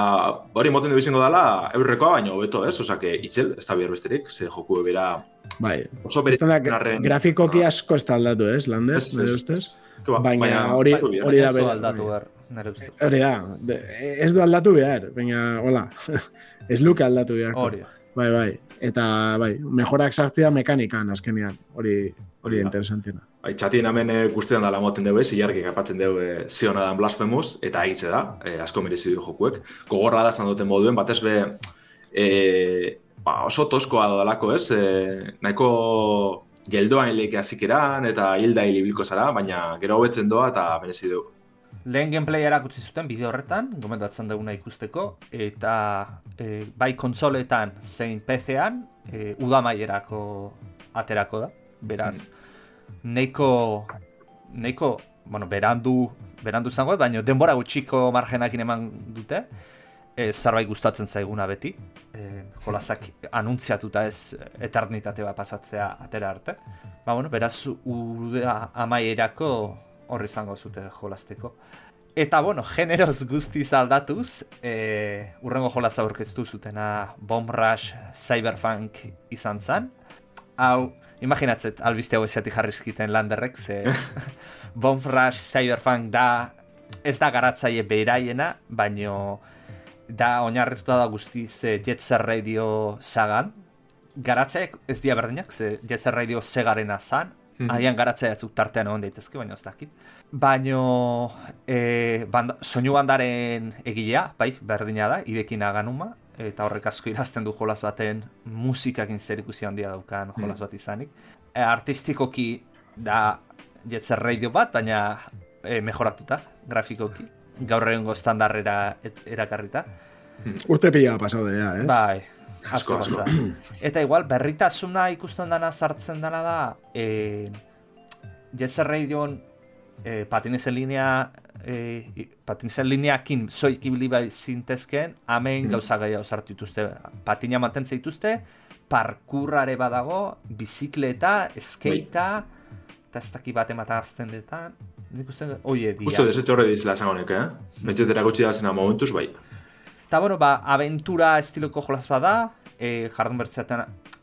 hori moten dugu izango dela, eurrekoa baino hobeto, ez? Osake, itzel, ez da bihar besterik, ze joku ebera... Bai, oso bere... grafikoki asko ez da aldatu, ez, Lander? Ez, ez, ez. Baina hori hori da bera. aldatu behar, Hori da, ez du aldatu behar, baina, hola, (laughs) ez luke aldatu behar. Hori. Bai, bai, eta, bai, mejorak sartzea mekanikan, azkenean, hori, hori interesantiena. Bai, txatien hemen e, guztien dala moten dugu, zilarki kapatzen dugu e, ziona dan Blasphemous, eta egitze da, e, asko merezi du jokuek. Gogorra da zan duten moduen, batez be, e, ba, oso toskoa da dalako, ez? E, nahiko geldoan hileke azikeran, eta hilda hilibilko zara, baina gero hobetzen doa eta merezi du. Lehen gameplay erakutsi zuten bideo horretan, gomendatzen duguna ikusteko, eta e, bai kontsoletan zein PC-an, e, udamaierako aterako da, beraz, neiko neiko, bueno, berandu berandu zango, baina denbora gutxiko margenakin eman dute. E, zarbait gustatzen zaiguna beti. E, jolazak anuntziatuta ez eternitate bat pasatzea atera arte. Ba, bueno, beraz udea amaierako horri izango zute jolasteko. Eta, bueno, generoz guztiz aldatuz, e, urrengo jolaz aurkeztu zutena Bomb Rush Cyberpunk izan zen. Hau, imaginatzet, albiste hau ezetik jarrizkiten landerrek, ze (laughs) Bomb Rush Cyberpunk da, ez da garatzaile beraiena, baino da oinarrituta da guztiz eh, Jet Set Radio sagan, garatzeak ez dia berdinak, ze Jet Radio segarena zan, Mhm. Agian garatzea batzuk tartean egon daitezke, baina ez dakit. Baino, e, banda, soinu bandaren egilea, bai, berdina da, idekin aganuma, eta horrek asko irazten du jolas baten musikakin zer ikusi handia daukan jolas bat izanik. E, artistikoki da jetzer radio bat, baina e, mejoratuta, grafikoki. Gaur standarrera et- erakarrita. Urte pila pasau dea, ez? Bai, asko pasa. (clears throat) Eta igual, berritasuna ikusten dana sartzen dana da, e, Jetzer Radion e, patinizen linea, e, i- patinizen lineakin soik ibili bai zintezken, hemen Mhm. gauza gehiago sartu dituzte. Patina mantentzen dituzte, parkurrare badago, bizikleta, eskeita, eta ez daki bat emata azten detan. Nik uste, oie, dia. Justo desetxe horre dizela esan honek, eh? Betxetera gutxi da zena momentuz, bai. Eta bueno, ba, aventura estiloko jolas bada, e, jardun bertzetan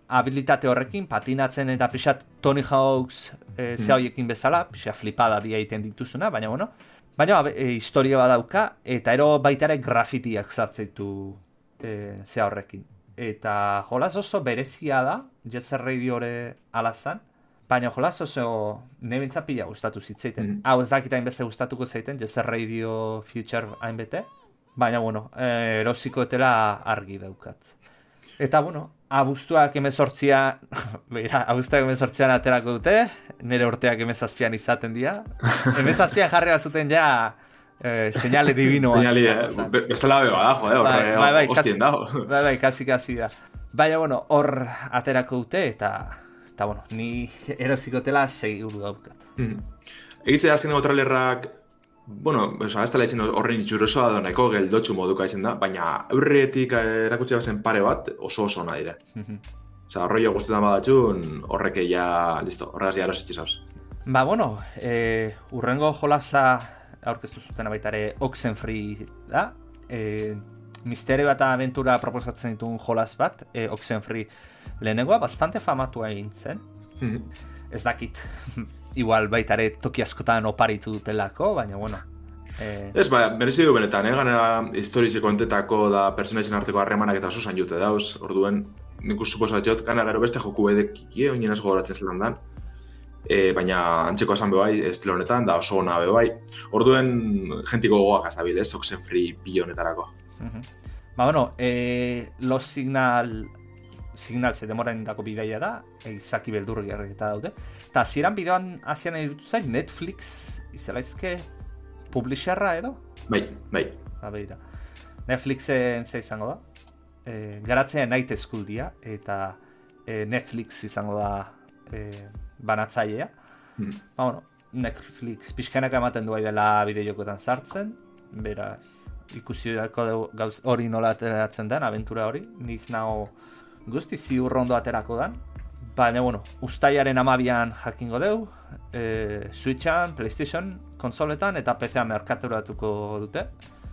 habilitate horrekin, patinatzen eta pixat Tony Hawks e, ze hoiekin bezala, pixat flipada dia egiten dituzuna, baina bueno, baina e, historia badauka, eta ero baita ere grafitiak zartzeitu e, ze horrekin. Eta jolas oso berezia da, Jetzer Radiore alazan, baina jolas oso nebintza pila gustatu zitzeiten. Mhm. Hau ez dakit hainbeste gustatuko zeiten, Jetzer Radio Future hainbete, Baina, bueno, eh, erosiko etela argi daukat. Eta, bueno, abuztuak emezortzia, (laughs) beira, abuztuak emezortzian aterako dute, nire urteak emezazpian izaten dira. Emezazpian jarri bazuten ja, eh, señale divinoa. Eh? Be- Bestela beba da, jode, horre, Bai, bai, bai, hostien dago. bai, bai, kasi, kasi da. Baina, bueno, hor aterako dute, eta, eta bueno, ni erosiko tela seguru daukat. Mhm. Egize azkeneko trailerrak, bueno, oza, ez dela izin horren itxurosoa da nahiko geldotxu moduka izan da, baina aurretik eh, erakutsi bazen pare bat oso oso ona dire. Oza, rollo guztetan badatxun, horrek ja, listo, horregaz ja erositxe zauz. Ba, bueno, e, urrengo jolasa aurkeztu zuten baita ere Oxenfree da. E, misterio eta aventura proposatzen dituen jolas bat, e, Oxenfree lehenengoa, bastante famatua egin zen. Mhm. Ez dakit, (laughs) igual baita ere toki askotan oparitu dutelako, baina bueno. E, Ez, ba, merezi du benetan, eh? Ganera historizi kontetako da personaisen arteko harremanak eta oso zain jute dauz, orduen, nik suposatxot, gana gero beste joku edek, ie, oinen asko goratzen zelan dan. E, baina antzeko esan bebai, estilo honetan, da oso ona bebai. Orduen, jentiko gogoak azabil, ez, Oxenfree pilo honetarako. Mhm. Ba, bueno, e, Los Signal Signal ze demoran dako bidaia da, izaki beldurri eta daude. Eta ziren bideoan hasian irutu zait, Netflix izelaizke publisherra edo? Bai, bai. Ba, begira. Netflixen ze izango da. E, garatzea Night School dia, eta e, Netflix izango da e, banatzailea. Mhm. Ba, bueno, Netflix pixkanaka ematen du dela bideojokotan sartzen, beraz, ikusi dako dugu gauz hori nola ateratzen den, aventura hori, niz nago guzti ziur ondo aterako dan, baina, bueno, ustaiaren amabian jakingo deu, e, Switchan, Playstation, konsoletan eta PC-a merkaturatuko dute,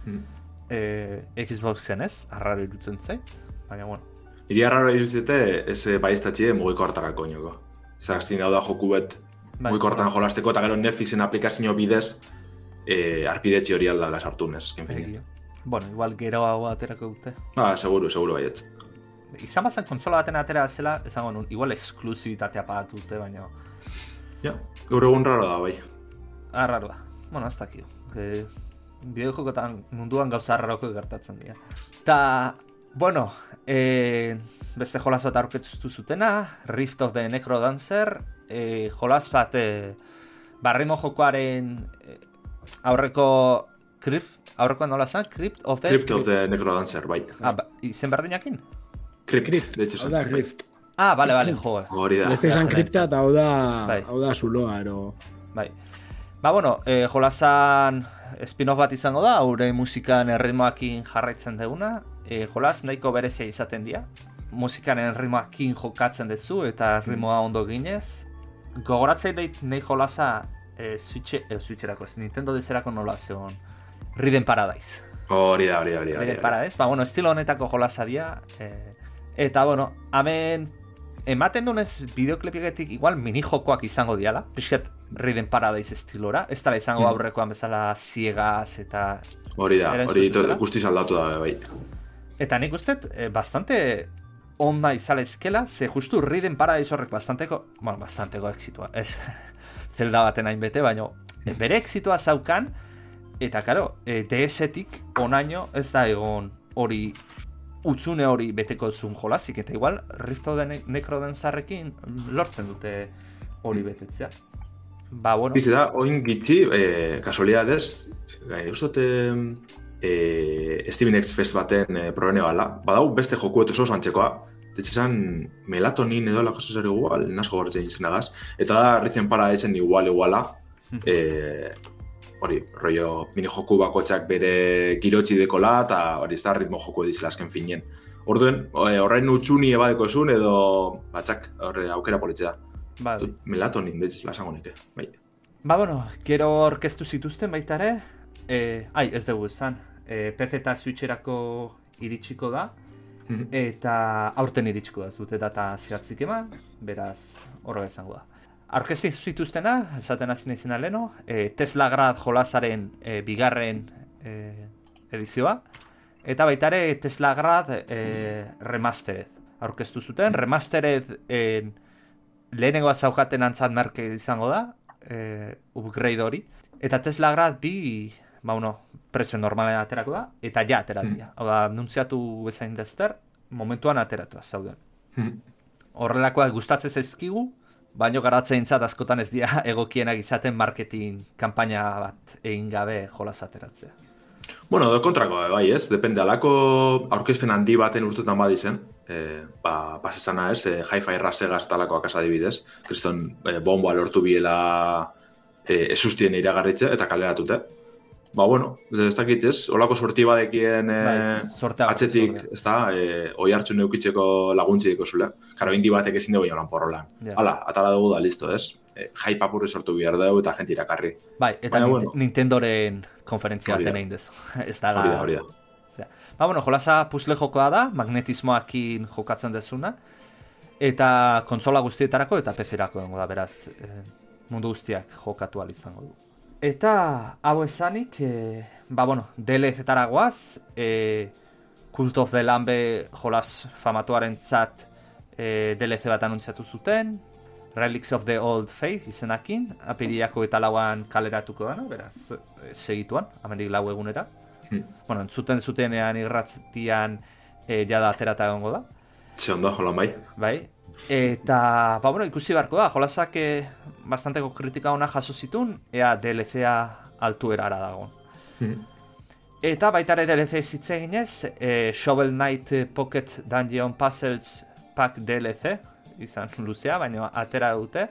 Mhm. e, Xboxen ez, arraro irutzen zait, baina, bueno, Iri arraro iruzite, ez eh, baiztatxie mugiko hartarako inoko. Azkin hau da joku bet, bai, mugiko hartan jolasteko, eta gero Netflixen aplikazio bidez, e, arpidetxi hori aldala sartunez. egia. Bueno, igual gero hau aterako dute. Ba, seguru, seguru baietz. Izan bazen konsola baten atera zela, esango nun, igual esklusibitatea pagatu dute, baina Ja, gaur egun raro da, bai. arraro da. Bueno, ez dakio. E, bideojokotan munduan gauza arraroko gertatzen dira. Ta, bueno, e, beste jolas bat aurkeztu zutena, Rift of the Necrodancer, e, jolas bat e, barrimo jokoaren e, aurreko Crypt, aurreko nola zen? Crypt of the... Crypt of the Necrodancer, bai. Ah, ba, izen berdinakin? Crypt, Crypt, hau da. Rift. Ah, bale, bale, jo. Hori da. Geratzen kripta eta hau da, Bai. hau da zuloa, ero... Bai. Ba, bueno, e, jolasan spin-off bat izango da, haure musikan erritmoakin jarraitzen deguna. E, jolas nahiko berezia izaten dira. Musikan erritmoakin jokatzen duzu eta erritmoa ondo ginez. Gogoratzei behit nahi jolasa e, Switch, e, Switcherako, Nintendo dezerako nola zeon. Riden Paradise. Hori da, hori da, hori da. Riden. Paradise, ba, bueno, estilo honetako jolasa dira. E, eta, bueno, hemen ematen dunez bideoklipetik igual minijokoak izango diala, pixket Riden Paradise estilora, ez dela izango Mm. aurrekoan bezala ziegaz eta Hori da, hori guztiz aldatu da, bai. eta nik uste eh, bastante onda izalezkela, ze justu Riden Paradise horrek bastanteko, bueno, bastanteko exitua, ez, (laughs) zelda baten hain bete, baina bere exitua zaukan, eta karo, e, DS-etik onaino ez da egon hori utzune hori beteko zuen jolasik, eta igual Rift of the Necroden zarrekin lortzen dute hori betetzea. Ba, bueno. Bizi da, oin gitzi, eh, kasualidadez, gai, uste eh, Steven X Fest baten eh, probene bala. Badau beste joku eto oso antzekoa. Ditzen melatonin edo lako zer igual, nasko gortzen izenagaz. Eta da, Rizien para ezen igual iguala. (laughs) eh, hori, rollo, mini joku bakotxak bere girotxi dekola, eta hori ez da ritmo joku edizela azken finien. Orduen, eh, horrein utxuni ebadeko esun edo batxak horre aukera politzea. Ba, Melatonin, deitzen lasango neke. Bai. ba, bueno, gero orkestu zituzten baita ere, eh, ai, ez dugu esan, eh, PC eta Switcherako iritsiko da, Mhm. eta aurten iritsiko da, ez dute data zehatzik eman, beraz, horrega izango da. Aurkesti zituztena, esaten hasi naizena leno, e, Tesla Grad jolasaren e, bigarren e, edizioa, eta baita ere Tesla Grad e, Remastered aurkeztu zuten. Remastered e, lehenengoa zaukaten antzat merke izango da, e, upgrade hori. Eta Tesla Grad bi, ba uno, prezio normalen aterako da, eta ja ateratu dira. Hau da, nuntziatu bezain dezter, momentuan ateratu zauden. Mhm. Horrelakoak gustatzen zaizkigu, baino garatzeintzat askotan ez dira (laughs) egokienak izaten marketing kanpaina bat egin gabe jolas ateratzea. Bueno, do kontrako, bai, ez? Depende, alako aurkezpen handi baten urtutan badizen, e, ba, pas esana ez, e, hi-fi rasegaz talakoak adibidez, kriston e, bomba lortu biela e, esustien iragarritze eta kaleratute. Ba, bueno, ez dakit ez, olako sorti badekien e, Bai, sortea bat, atzetik, ez da, e, oi hartzu neukitzeko laguntzi diko zule. Karo, indi batek ezin dugu joan porrolan. Ja. Hala, atala dugu da, listo, ez? E, hype apurri sortu behar dugu eta gente irakarri. Bai, eta Baina, bueno. Nintendoren konferentzia baten egin dezu. (laughs) Ez da, Hori da, hori da. Ba, bueno, jolasa puzle jokoa da, magnetismoakin jokatzen dezuna, eta kontsola guztietarako eta PC-erako dengo da, beraz, eh, mundu guztiak jokatu izango du. Eta, hau esanik, eh, ba, bueno, DLC-tara goaz, eh, Cult of the Lambe jolas famatuaren zat eh, DLC bat anuntziatu zuten, Relics of the Old Faith izenakin, apiriako eta lauan kaleratuko dana, beraz, eh, segituan, amendik lau egunera. Hmm. Bueno, entzuten zutenean irratzian e, jada aterata egongo da, Ze ondo, hola bai. bai? Eta, ba, bueno, ikusi beharko da, jolasak e, bastanteko kritika ona jaso zitun, ea DLC-a altuerara dago. Mhm. Eta baita ere DLC zitze eginez, e, Shovel Knight Pocket Dungeon Puzzles Pack DLC, izan (laughs) luzea, baina atera dute,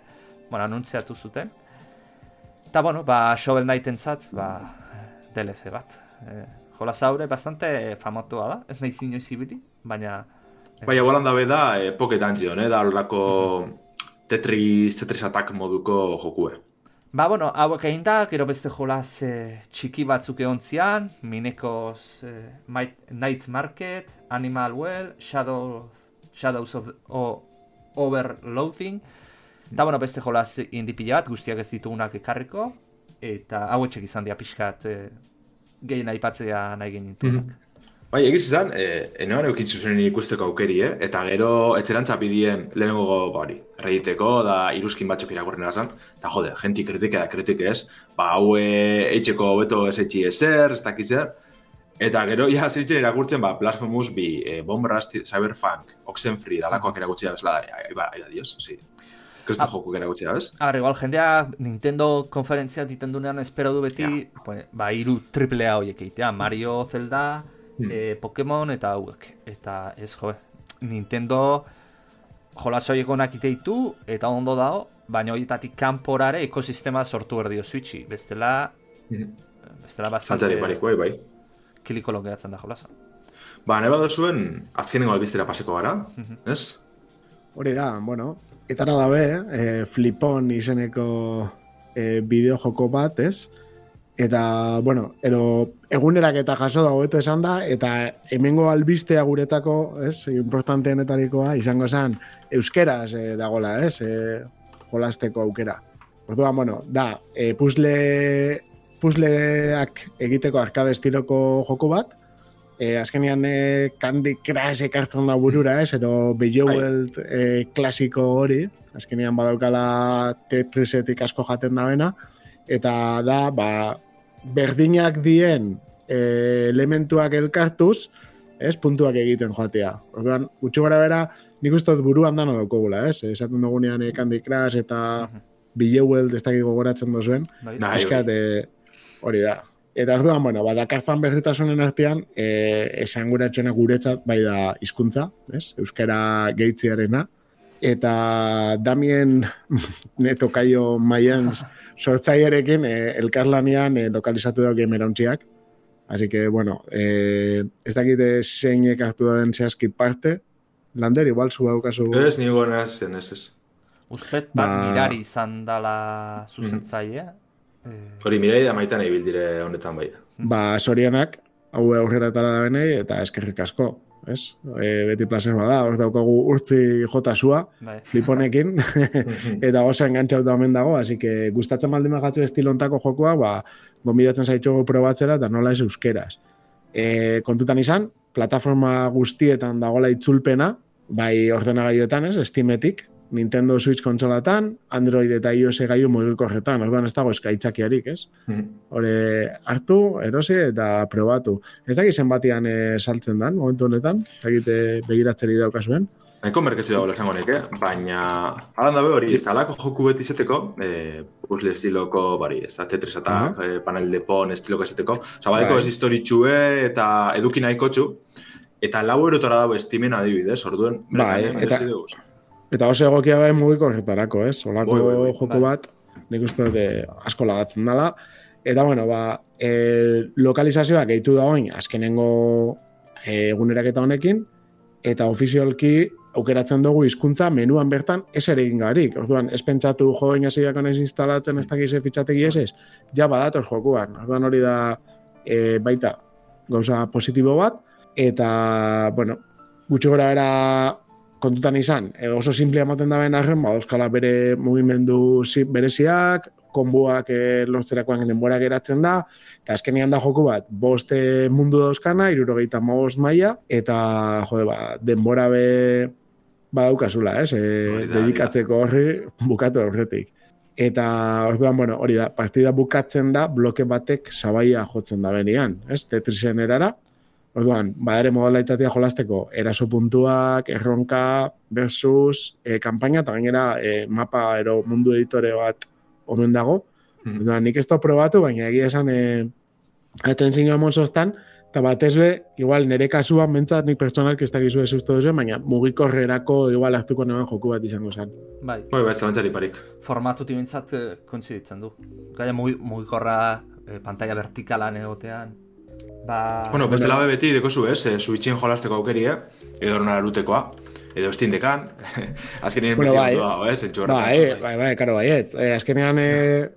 bueno, anuntziatu zuten. Eta, bueno, ba, Shovel Knight entzat, ba, DLC bat. E, jolas haure bastante famatua da, ez nahi inoiz ibili, baina... Baina, bolan dabe da, eh, Pocket Dungeon, eh, da horrelako Tetris, Tetris Attack moduko jokue. Ba, bueno, hauek egin da, gero beste jolas eh, txiki batzuk egon zian, Mineko's eh, Might- Night Market, Animal Well, Shadow, Shadows of o, Overloading, eta bueno, beste jolas indi pila bat, guztiak ez ditugunak ekarriko, eta hauetxek izan dira pixkat eh, gehien aipatzea nahi genitunak. Bai, egiz izan, eh, enean eukitzu zen ikusteko aukeri, eh? eta gero etxerantza bidien lehenengo ba, hori, rediteko, da iruzkin batzuk irakurren erazan, eta jode, jenti kritike da kritike ez, ba, hau eh, eitxeko beto ez etxi ezer, ez dakiz zer, eta gero ja zeitzen irakurtzen, ba, Blasphemous bi, eh, Bomb Rust, Cyberpunk, Oxenfree, dalakoak erakutsi da bezala, ai, ai, ba, ai, da, dios, sí. Kristo Ah. jokuk erakutsi da, bez? Ahora, igual, jendea Nintendo konferentzia ditendunean espero du beti, pues, ba, iru triple A horiek egitea, Mario, Zelda, Hmm. eh, Pokemon eta hauek. Eta ez, jo, Nintendo jolas horiek onak iteitu, eta ondo dago, baina horietatik kanporare ekosistema sortu berdio Switchi. Bestela, bestela bastante Zantzari barik, bai, bai. kilikolo geratzen da jolasa. Ba, nahi bat zuen, azkenengo albiztera paseko gara, ez? Hori da, bueno, etara dabe, eh, Flipon izeneko eh, bideo joko bat, ez? Eta, bueno, ero egunerak eta jaso da hobeto esan da, eta hemengo albistea guretako, ez, importanteenetarikoa, izango zen, euskeraz eh, dagola, ez, eh, jolasteko aukera. Orduan, bueno, da, eh, puzzle, puzzleak egiteko arkade estiloko joko bat, e, azkenean e, Candy Crush ekartzen da burura, ez? Ero Bejeweled e, klasiko hori, azkenean badaukala Tetrisetik asko jaten da bena, eta da, ba, berdinak dien e, elementuak elkartuz, ez, puntuak egiten joatea. Orduan, gutxu gara bera, nik uste dut buruan dano daukogula, ez? Esaten dugunean e, Candy Crush eta Bejeweled ez dakik gogoratzen dozuen. Eskat, e, hori da. Eta orduan, bueno, ba, dakartzan berritasunen artean, e, esan guretzat bai da hizkuntza, ez? Euskara geitziarena. Eta Damien (laughs) neto kaio maianz sortzaiarekin e, elkarlanean e, lokalizatu da gamerauntziak. Así que, bueno, e, ez dakite zeinek hartu da den zehazki parte. Lander, igual, zu daukazu... Ez, nigo naz, zen ez ez. Ustet bat Ba- mirari izan dala zuzentzailea. Eh, Hori, mirai da maitan ibil dire honetan bai. Ba, sorionak, hau aurrera tala da benei, eta eskerrik asko, ez? E, beti placer bada, hor daukagu urtzi jota sua, bai. fliponekin, (laughs) eta oso engantzauta omen dago, así que gustatzen baldin magatzu estilontako jokoa, ba, gombidatzen zaitxogu probatzera, eta nola ez euskeraz. E, kontutan izan, plataforma guztietan dagola itzulpena, bai ordenagailuetan, ez, Steametik, Nintendo Switch kontsolatan, Android eta iOS gaiu mugikorretan, orduan ez dago eskaitzakiarik, ez? Hore hartu, erosi eta probatu. Ez dakit zenbatian e, saltzen dan, momentu honetan, ez dakit e, begiratzeri daukazuen. Nahiko merketzu dago esango neke, baina alan dabe hori, ez da alako joku beti izateko, e, puzzle estiloko, bari, ez da Tetris eta Aha. e, panel de pon estiloko izateko. Osa, badeko Bai. ez historitxue eta eduki nahiko txu, eta lau erotora dago estimen adibidez, orduen, Bai, eta- dugu. Eta oso egokia bai mugiko horretarako, ez? Olako Bai, bai, bai. joko Bai. bat, nik uste dut eh, asko lagatzen dela. Eta, bueno, ba, e, lokalizazioa gehitu da oin, azkenengo eh, eguneraketa honekin, eta ofizialki aukeratzen dugu hizkuntza menuan bertan ez ere egin garik. Orduan, ez pentsatu jo inasiak honez instalatzen ez dakize fitxategi ez ez, ja badator jokuan. Orduan hori da e, baita gauza positibo bat, eta, bueno, gutxi gora era kontutan izan, e, oso simplea ematen da arren, ba, euskala bere mugimendu zi- bereziak, konbuak e, lortzerakoan denbora geratzen da, eta azkenean da joku bat, boste mundu dauzkana, irurogeita maoz maila, eta jode, ba, denbora be badaukazula, ez? E, dedikatzeko horri bukatu horretik. Eta orduan, bueno, hori da, partida bukatzen da, bloke batek sabaia jotzen da benian, ez? Tetrisen erara. Orduan, badare modalitatea jolasteko eraso puntuak, erronka, versus, e, kampaina, eta gainera e, mapa ero mundu editore bat omen dago. Mhm. Orduan, nik ez da probatu, baina egia esan e, atentzioa mozostan, eta batez be, igual nire kasuan bentsat nik pertsonalki ez dakizu ez uste duzu, baina mugikorrerako igual hartuko neban joku bat izango zen. Bai, Bai, bai, zalantzari parik. formatu timentzat kontziditzen du. Gaia mugi- mugikorra eh, pantalla vertikalan egotean. Ba, Bueno, beste labe beti dekozu ez, e, Switchen jolasteko aukerie, edo erona erutekoa, edo estindekan, (laughs) azkenien Bueno, bueno, bai. dago, ez, entxu Bai, bai, bai, karo, baiet. E, azkenean e,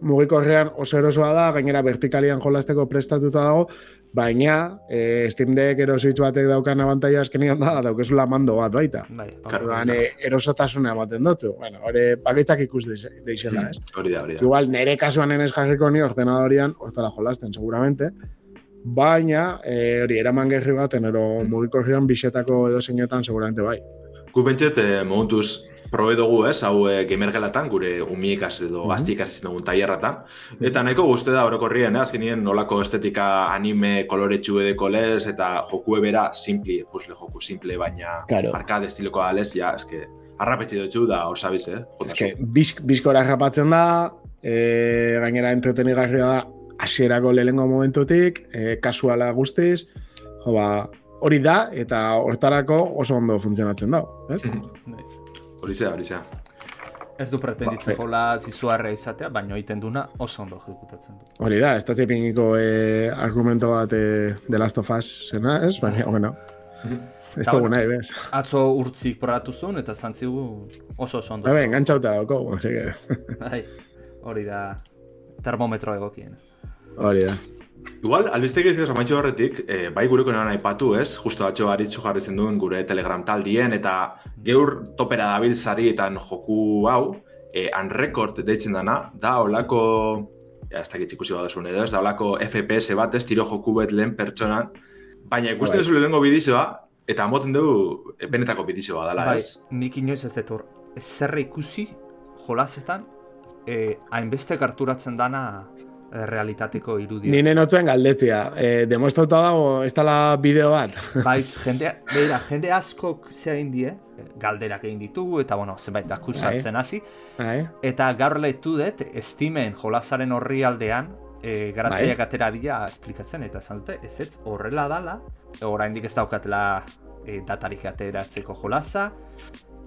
mugikorrean oso erosoa da, gainera vertikalian jolasteko prestatuta dago, baina e, Steam Deck ero Switch batek daukan abantaia azkenean da, daukezula mando bat baita. bai, Claro. Orduan, e, erosotasuna ematen dutzu. Bueno, hori bakaitzak ikus deixe- deixela, ez? Hori da, hori da. Igual nere kasuan enez jarriko ni ordenadorian hortara jolasten, seguramente. Baina, e, hori, eraman gerri baten, ero mugikorrean bisetako edo zeinetan, seguramente bai. Gu pentset, eh, momentuz probe dugu, ez, hau eh, gamergelatan, gure umiikas edo Mhm. azti ikasi dugun tailerratan. Eta nahiko guzti da orokorrien, eh, azkenien nolako estetika anime koloretsu edeko lez, eta joku bera simple, puzzle joku simple, baina Claro. arcade estiloko alez, ja, eske, arrapetxe dutxu da, osabiz, eh? Ez que, bizk, bizkora rapatzen da, e, gainera entretenigarria da, hasierako lehengo momentutik, e, kasuala guztiz, jo ba, hori da, eta hortarako oso ondo funtzionatzen da, ez? bai. Hori zea, hori zea. Ez du pretenditzen Ba, jola zizuarra izatea, baina egiten duna oso ondo ejecutatzen du. Hori da, ez da tipiniko e, argumento bat e, The Last of Us zena, ez? Baina, bueno, ez dugu bueno. nahi, bez? Atzo urtzik probatu zuen eta zantzigu oso oso ondo. Bai, engantzauta dauko, así que, Bai, hori da termometro egokien. Hori da. Igual, albiste gehiago zamaitxo horretik, eh, bai gureko nean aipatu, ez? Justo atxo aritzu jarri zen duen gure Telegram taldien, eta geur topera dabil sarietan joku hau, eh, unrecord deitzen dana, da olako, ja, ez dakit ikusi badazun edo, ez da olako FPS bat, ez tiro joku bet lehen pertsonan, Baina ikusten Bai. duzu lehenengo bidizioa, eta moten dugu e, benetako bidizioa dela, bai, ez? nik inoiz ez dut hor, zerre ikusi jolasetan, eh, hainbeste karturatzen dana eh, realitateko irudia. Nine notzuen galdetzia. E, demostrauta dago, ez dala bideo bat. (laughs) Baiz, jende, beira, jende askok zea indie, galderak egin ditugu, eta bueno, zenbait akusatzen hasi, Bai. eta gaur lehitu dut, Steamen jolasaren horri aldean, e, garatzaileak atera dira esplikatzen, eta esan dute, ez ez, horrela dala, oraindik ez daukatela e, datarik ateratzeko jolasa,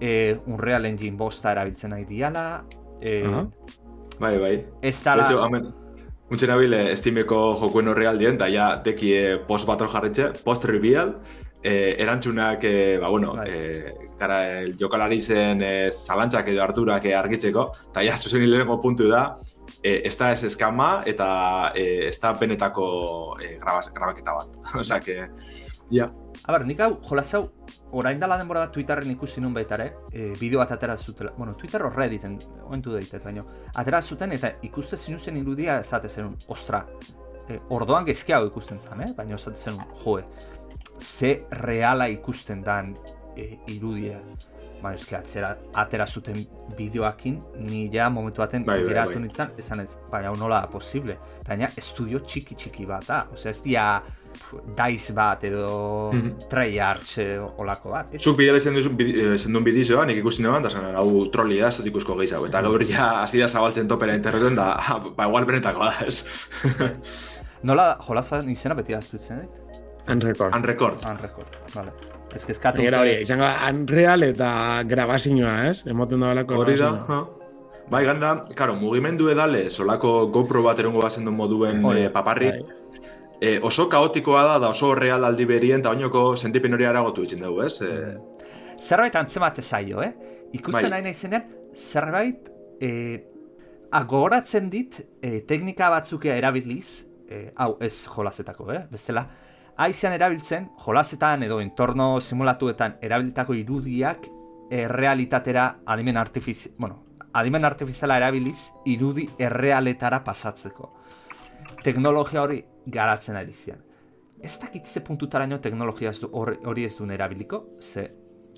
e, Unreal Engine bosta erabiltzen nahi diala, e, Aha. Bai, bai. ez dala... hecho, Untxe nabil, eh, Steameko jokuen horri aldien, da ja, deki eh, post bat hor jarretxe, post reveal, eh, erantzunak, eh, ba, bueno, eh, gara, el jokalari zen eh, zalantzak edo harturak eh, argitzeko, eta ja, zuzen lehenengo puntu da, eh, ez da ez eskama, eta eh, ez da benetako eh, grabaz, grabaketa bat. (laughs) Osea, que, ja, A ber, nik hau, jolas hau, orain dala denbora bat Twitterren ikusi nun baita ere, e, bideo bat atera zutela, bueno, Twitter horre editen, oentu deitet, baina, atera zuten eta ikuste zinuzen irudia esate zenun, ostra, e, ordoan gezkiago ikusten zen, eh? baina esate zenun, joe, ze reala ikusten dan e, irudia, baina eski atzera, atera zuten bideoakin, ni ja momentu baten Bai, bai, geratu bai. nintzen, esan ez, baina nola posible, eta gaina estudio txiki txiki bat da, osea ez dia Dice bat edo Mhm. Treyarch eh, olako bat. Ez- Zuk bidea izan duzun eh, izan duen bidizioa, nik ikusi neban, da zan, hau troli da, ez dut ikusko gehiago. Eta gaur ja, hasi da zabaltzen topera interneten, da, ah, ba, igual benetako da, (laughs) ez. Nola jolazan izena beti aztu itzen dit? Unrecord. Unrecord. Unrecord, vale. Ez que eskatu... Gainera hori, izango da, Unreal eta grabazioa, ez? Emoten da belako Hori da, ha. Bai, gana, karo, mugimendu edale, solako GoPro bat erongo bazen duen moduen eh, paparri, Bai. Eh, oso kaotikoa da, da oso real aldi berien, eta oinoko sentipen hori aragotu itzen dugu, ez? Eh, Zerbait antzemate zaio, eh? Ikusten Bai. nahi naizenean, zerbait eh, agoratzen dit eh, teknika batzukea erabiliz, eh, hau ez jolazetako, eh? Bestela, aizean erabiltzen, jolazetan edo entorno simulatuetan erabilitako irudiak errealitatera adimen artifizi... Bueno, adimen artifiziala erabiliz irudi errealetara pasatzeko. Teknologia hori garatzen ari zian. Ez dakit ze puntutaraino teknologia hori, ez duen erabiliko, ze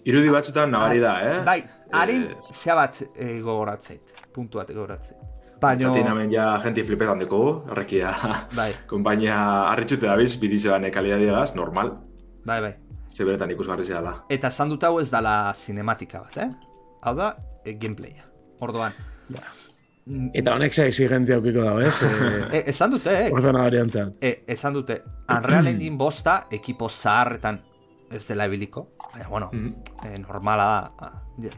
irudi batzutan nabari da, eh? Bai, harin Eh, zea bat e, gogoratzeit, puntu bat gogoratzeit. Baina, Txatin hemen ja jenti flipetan deko, horrekia, (laughs) bai, konpainia harritxute dabiz, bidizean kalidadiagaz, normal, bai, bai. ze beretan ikusgarri zela da. Eta esan dut hau ez dala cinematika bat, eh? Hau da, e, gameplaya. Orduan. Mm, Eta honek ze exigentzia aukiko dago, ez? (laughs) E, esan dute, eh? Ordenadoriantzat. E, esan dute, Unreal Engine bosta ekipo zaharretan ez dela ebiliko. Baina, bueno, Mhm. e, normala da. ah, ja.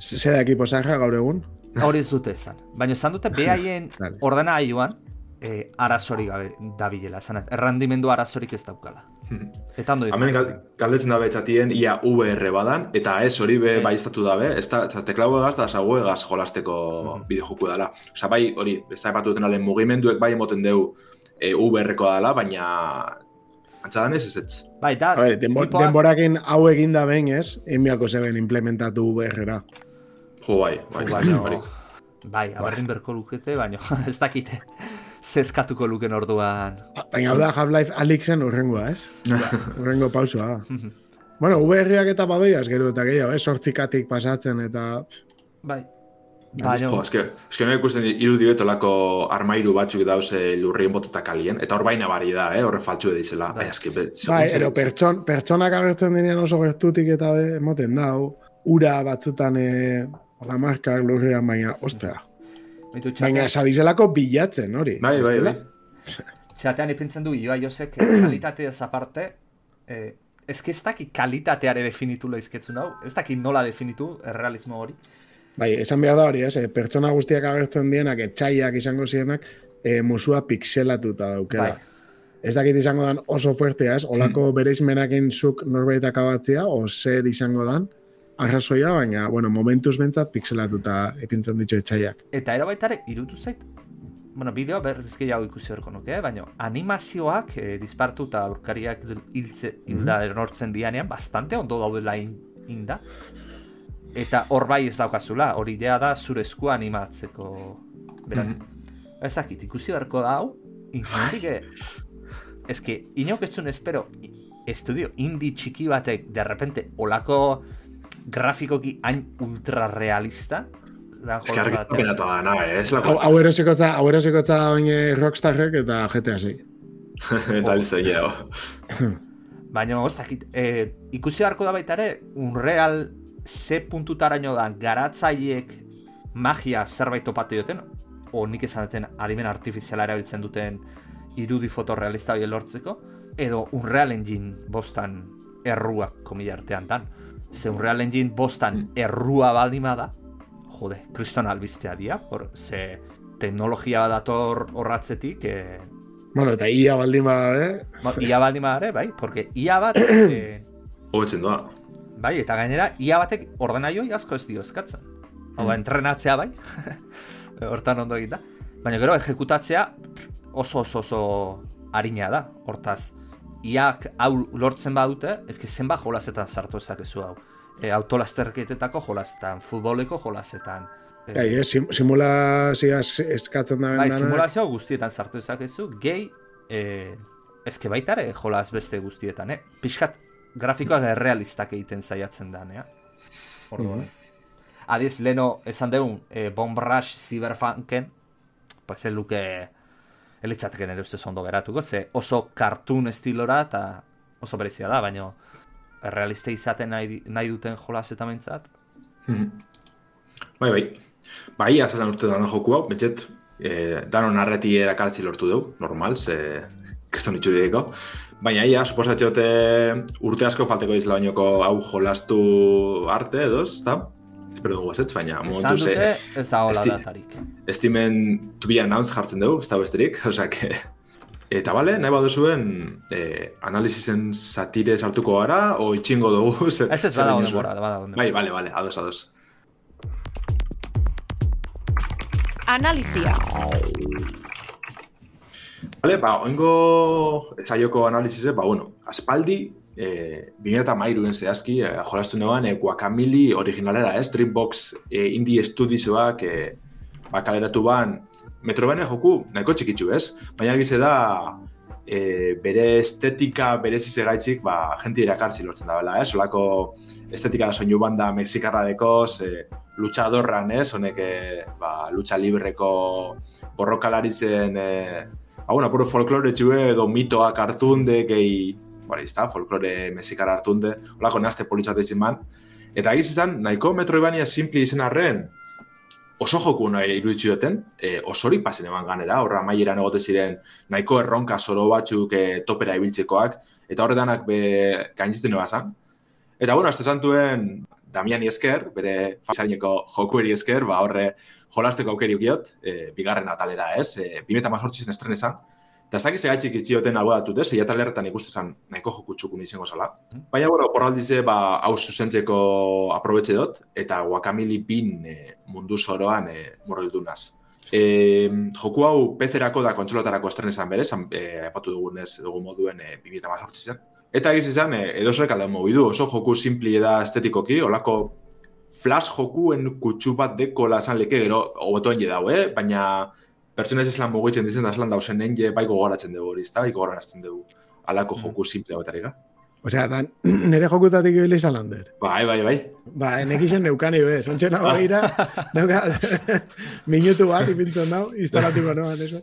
Ze da ekipo zaharra gaur egun? Hori ez dute esan. Baina esan dute (laughs) behaien ordenagailuan e, arazorik gabe dabilela. Esan, errandimendu arazorik ez daukala. Eta ondo Hemen gal, galdetzen dabe txatien ia VR badan, eta ez hori be Ez. baiztatu dabe, ez da, teklau egaz da zago egaz jolasteko Mhm. bideojoku dela. Osa, bai, hori, ez da epatu duten alen mugimenduek bai emoten deu e, VR-koa dela, baina antzadan ez ez ez. Bai, da, A ber, denbo, tipoak- denborakin hau egin da behin, ez? Emiako zeben implementatu VR-ra. Jo, bai, bai, Jo, baino, hori. bai, abarrin berko lukete, baina (laughs) ez dakite zeskatuko luken orduan. Baina hau da Half-Life Alyxen urrengoa, ez? Urrengo pausua. bueno, VR-ak eta badoiaz gero eta gehiago, ez? Sortzikatik pasatzen eta... Bai. Baina, eske, eske no ikusten irudi betolako armairu batzuk dauze lurrien boteta kalien, eta hor baina bari da, eh? horre faltsu edizela. Bai. Bai, eske, Bai, ero pertson, pertsonak agertzen denean oso gertutik eta be, emoten dau, ura batzutan e, hola markak lurrean, baina, ostra. Baitu Baina txatean, sabizelako bilatzen, hori. Bai, bai, bai. txatean ipintzen du Ioa Josek eh, (clears throat) kalitateaz aparte, eh, ez que ez daki kalitateare definitu leizketzun hau, ez daki nola definitu errealismo hori. Bai, esan behar da hori, ez? E, pertsona guztiak agertzen dienak, etxaiak izango zienak, e, musua pixelatuta daukela. Bai. Ez dakit izango dan oso fuertea, ez? Olako Hmm. bereizmenakin zuk norbait akabatzea, o zer izango dan, arrazoia, baina, bueno, momentuz bentzat pixelatuta ipintzen ditu etxaiak. Eta ero baitare, irutu zait, bueno, bideoa berriz gehiago ikusi horko nuke, eh? baina animazioak eh, dispartu eta aurkariak hiltze, hilda erortzen dianean, bastante ondo daudela in, inda. Eta hor bai ez daukazula, hori idea da zure eskua animatzeko. Beraz, ez dakit, ikusi beharko da hau, inondik, eh, inok ez zuen espero, i- estudio indie txiki batek derrepente olako grafikoki hain ultrarealista dan Ez que argi da, na, eh? Ez Hau, lako. hau erosikotza, hau erosikotza bain Rockstarrek eta GTA 6. (laughs) Eta listo, ja. (laughs) Baina, ez dakit, e, ikusi beharko da baita ere, unreal ze puntutaraino da garatzaileek magia zerbait topatu duten, o nik esan duten adimen artifiziala erabiltzen duten irudi fotorealista hori lortzeko, edo Unreal Engine bostan erruak komila artean dan. Ze Unreal Engine bostan errua baldima da, jode, kriston albistea dia, hor, ze teknologia dator horratzetik, e, Bueno, eta ia baldin bada, eh? ba, ia baldima ere, bai, porque ia bat, e, (clears throat) Hobetzen doa. bai, eta gainera, ia batek ordenaioi asko ez dio eskatzen. Hau, ba, entrenatzea bai, (laughs) hortan ondo egita. Baina gero, ejekutatzea oso oso oso harina da, hortaz. Iak hau lortzen badute, ezki zenba jolasetan sartu ezakezu hau. E, autolasterketetako jolasetan, futboleko jolasetan. E, Gai, eh? sim simulazioa eskatzen da bai, bendanak. simulazio guztietan sartu ezakezu, gehi, e, ezke baita ere jolas beste guztietan, eh? Piskat grafikoak errealistak egiten saiatzen da, eh? Orduan. Adiz, leno esan dugun, e, Bomb Rush Cyberpunken, pues luke elitzateke nire ustez ondo geratuko, ze oso cartoon estilora eta oso berezia da, baina realista izaten nahi, nahi duten jolasetan mentzat. Mhm. Bai, bai. Bai, azalan urte da joku hau, betxet, eh, danon arreti erakartzi lortu dugu, normal, ze kriston itxurideko. Baina ia, suposatxote urte asko falteko izla bainoko hau jolastu arte edo, ezta? Espero dugu ezetz, baina Esan momentu dute, ze ez da hola datarik. estimen to be announced jartzen dugu, ez da besterik, (laughs) que... Eta bale, nahi baduzuen, eh, analizizen satire sartuko gara, o itxingo dugu, (laughs) zer, Ez ez badago denbora, badago denbora. Bai, bale, bale, ados, ados. Analizia. Vale, ba, oingo saioko analizize, ba, bueno, aspaldi, eh, 2008en zehazki, eh, jolastu neban, eh, Guacamole originalera, ez? Dreambox eh, Indie Studiosoak eh, ba, kaleratu ban, Metrovania joku nahiko txikitsu, ez? Baina egize da, eh, bere estetika, bere zizegaitzik, ba, jenti irakartzi lortzen da, bela, ez? Olako estetika da soinu banda mexikarra dekoz, eh, luchadorran, ez? Honek, eh, ba, lucha libreko borrokalaritzen, eh, Ba, bueno, puro folklore txue edo mitoak hartunde, gehi, bari, izta, folklore mexikara hartunde, holako nahazte politzate izin man. Eta egiz izan, nahiko Metroidvania simple izen arren, oso joku nahi iruditzu duten, e, osori pasen eman ganera, horra maieran egote ziren nahiko erronka zoro batzuk e, topera ibiltzekoak, eta horretanak be gainditu nebazan. Eta bueno, azte zantuen Damiani esker, bere fazaineko jokueri esker, ba horre jolasteko aukeri ukiot, e, bigarren atalera ez, e, 2018 zen estren esan, Eta ez dakiz egaitxik itzioten hau dut, ez? Eia talerretan ikusten nahiko joku txukun izango zala. Baina, bueno, porraldize, ba, hau zuzentzeko aprobetxe dut, eta guakamili bin e, mundu zoroan e, murro dunaz. E, joku hau PC-erako da kontsolotarako estren esan berez, e, apatu dugunez, dugu moduen e, 2018 zen. Eta egiz izan, e, edozrek alde mogidu, oso joku simpli da estetikoki, olako flash jokuen kutsu bat deko lasan leke gero, hobeto enge dau, eh? baina personez eslan mugitzen dizen, da eslan dausen enge bai gogoratzen dugu hori, ezta? Bai gogoratzen dugu alako joku simple batarika. Osea, da, (clears throat) nire jokutatik ibili izan lander. Bai, bai, bai. Ba, nekixen neukani bez, ontsen hau behira, neuka, (laughs) (laughs) minutu bat ipintzen dau, instalatuko noan, eso.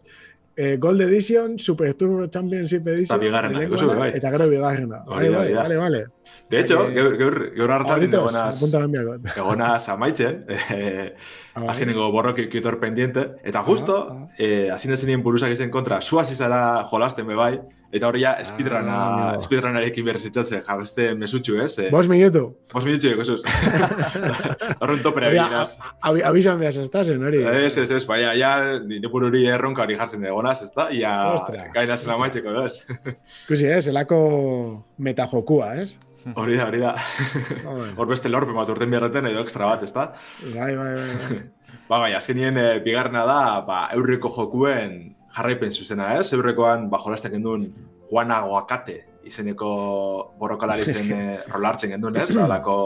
Eh, Gold Edition, Super Tour Championship Edition, Eta bigarrena, da, bai. eta gero bigarrena. Bai, bai, vale, vale. De hecho, gaur, gaur, gaur hartan Ahoritos, egonaz, egonaz amaitzen, eh, Ah, azkenengo borroki kitor pendiente, eta justo, Ah, ah. eh, azin ezinien buruzak izen kontra, suaz izara jolasten be bai, eta hori ja speedruna, Ah, amigo. speedrunarekin berrizitzatzen jarreste mesutxu, ez? Eh, Bos minutu. Bos minutxu, kusuz. (laughs) Horren topera eginaz. abi- abisan behaz estazen, hori. Ez, ez, ez, baina, ja, nire hori erronka hori jartzen egonaz, ez da? Ia, gaina zela maitzeko, ez? Ikusi, ez, elako metajokua, ez? Hori da, hori da. Joder. Hor beste lorpen bat urten biharreten edo ekstra bat, ez da? Bai, bai, bai. bai. (laughs) Ba, bai, azkenien e, bigarrena da, ba, eurreko jokuen jarraipen zuzena, ez? Eurrekoan, ba, jolasten genduen Juana Goakate izeneko borrokalari (laughs) zen rolartzen genduen, ez? Olako,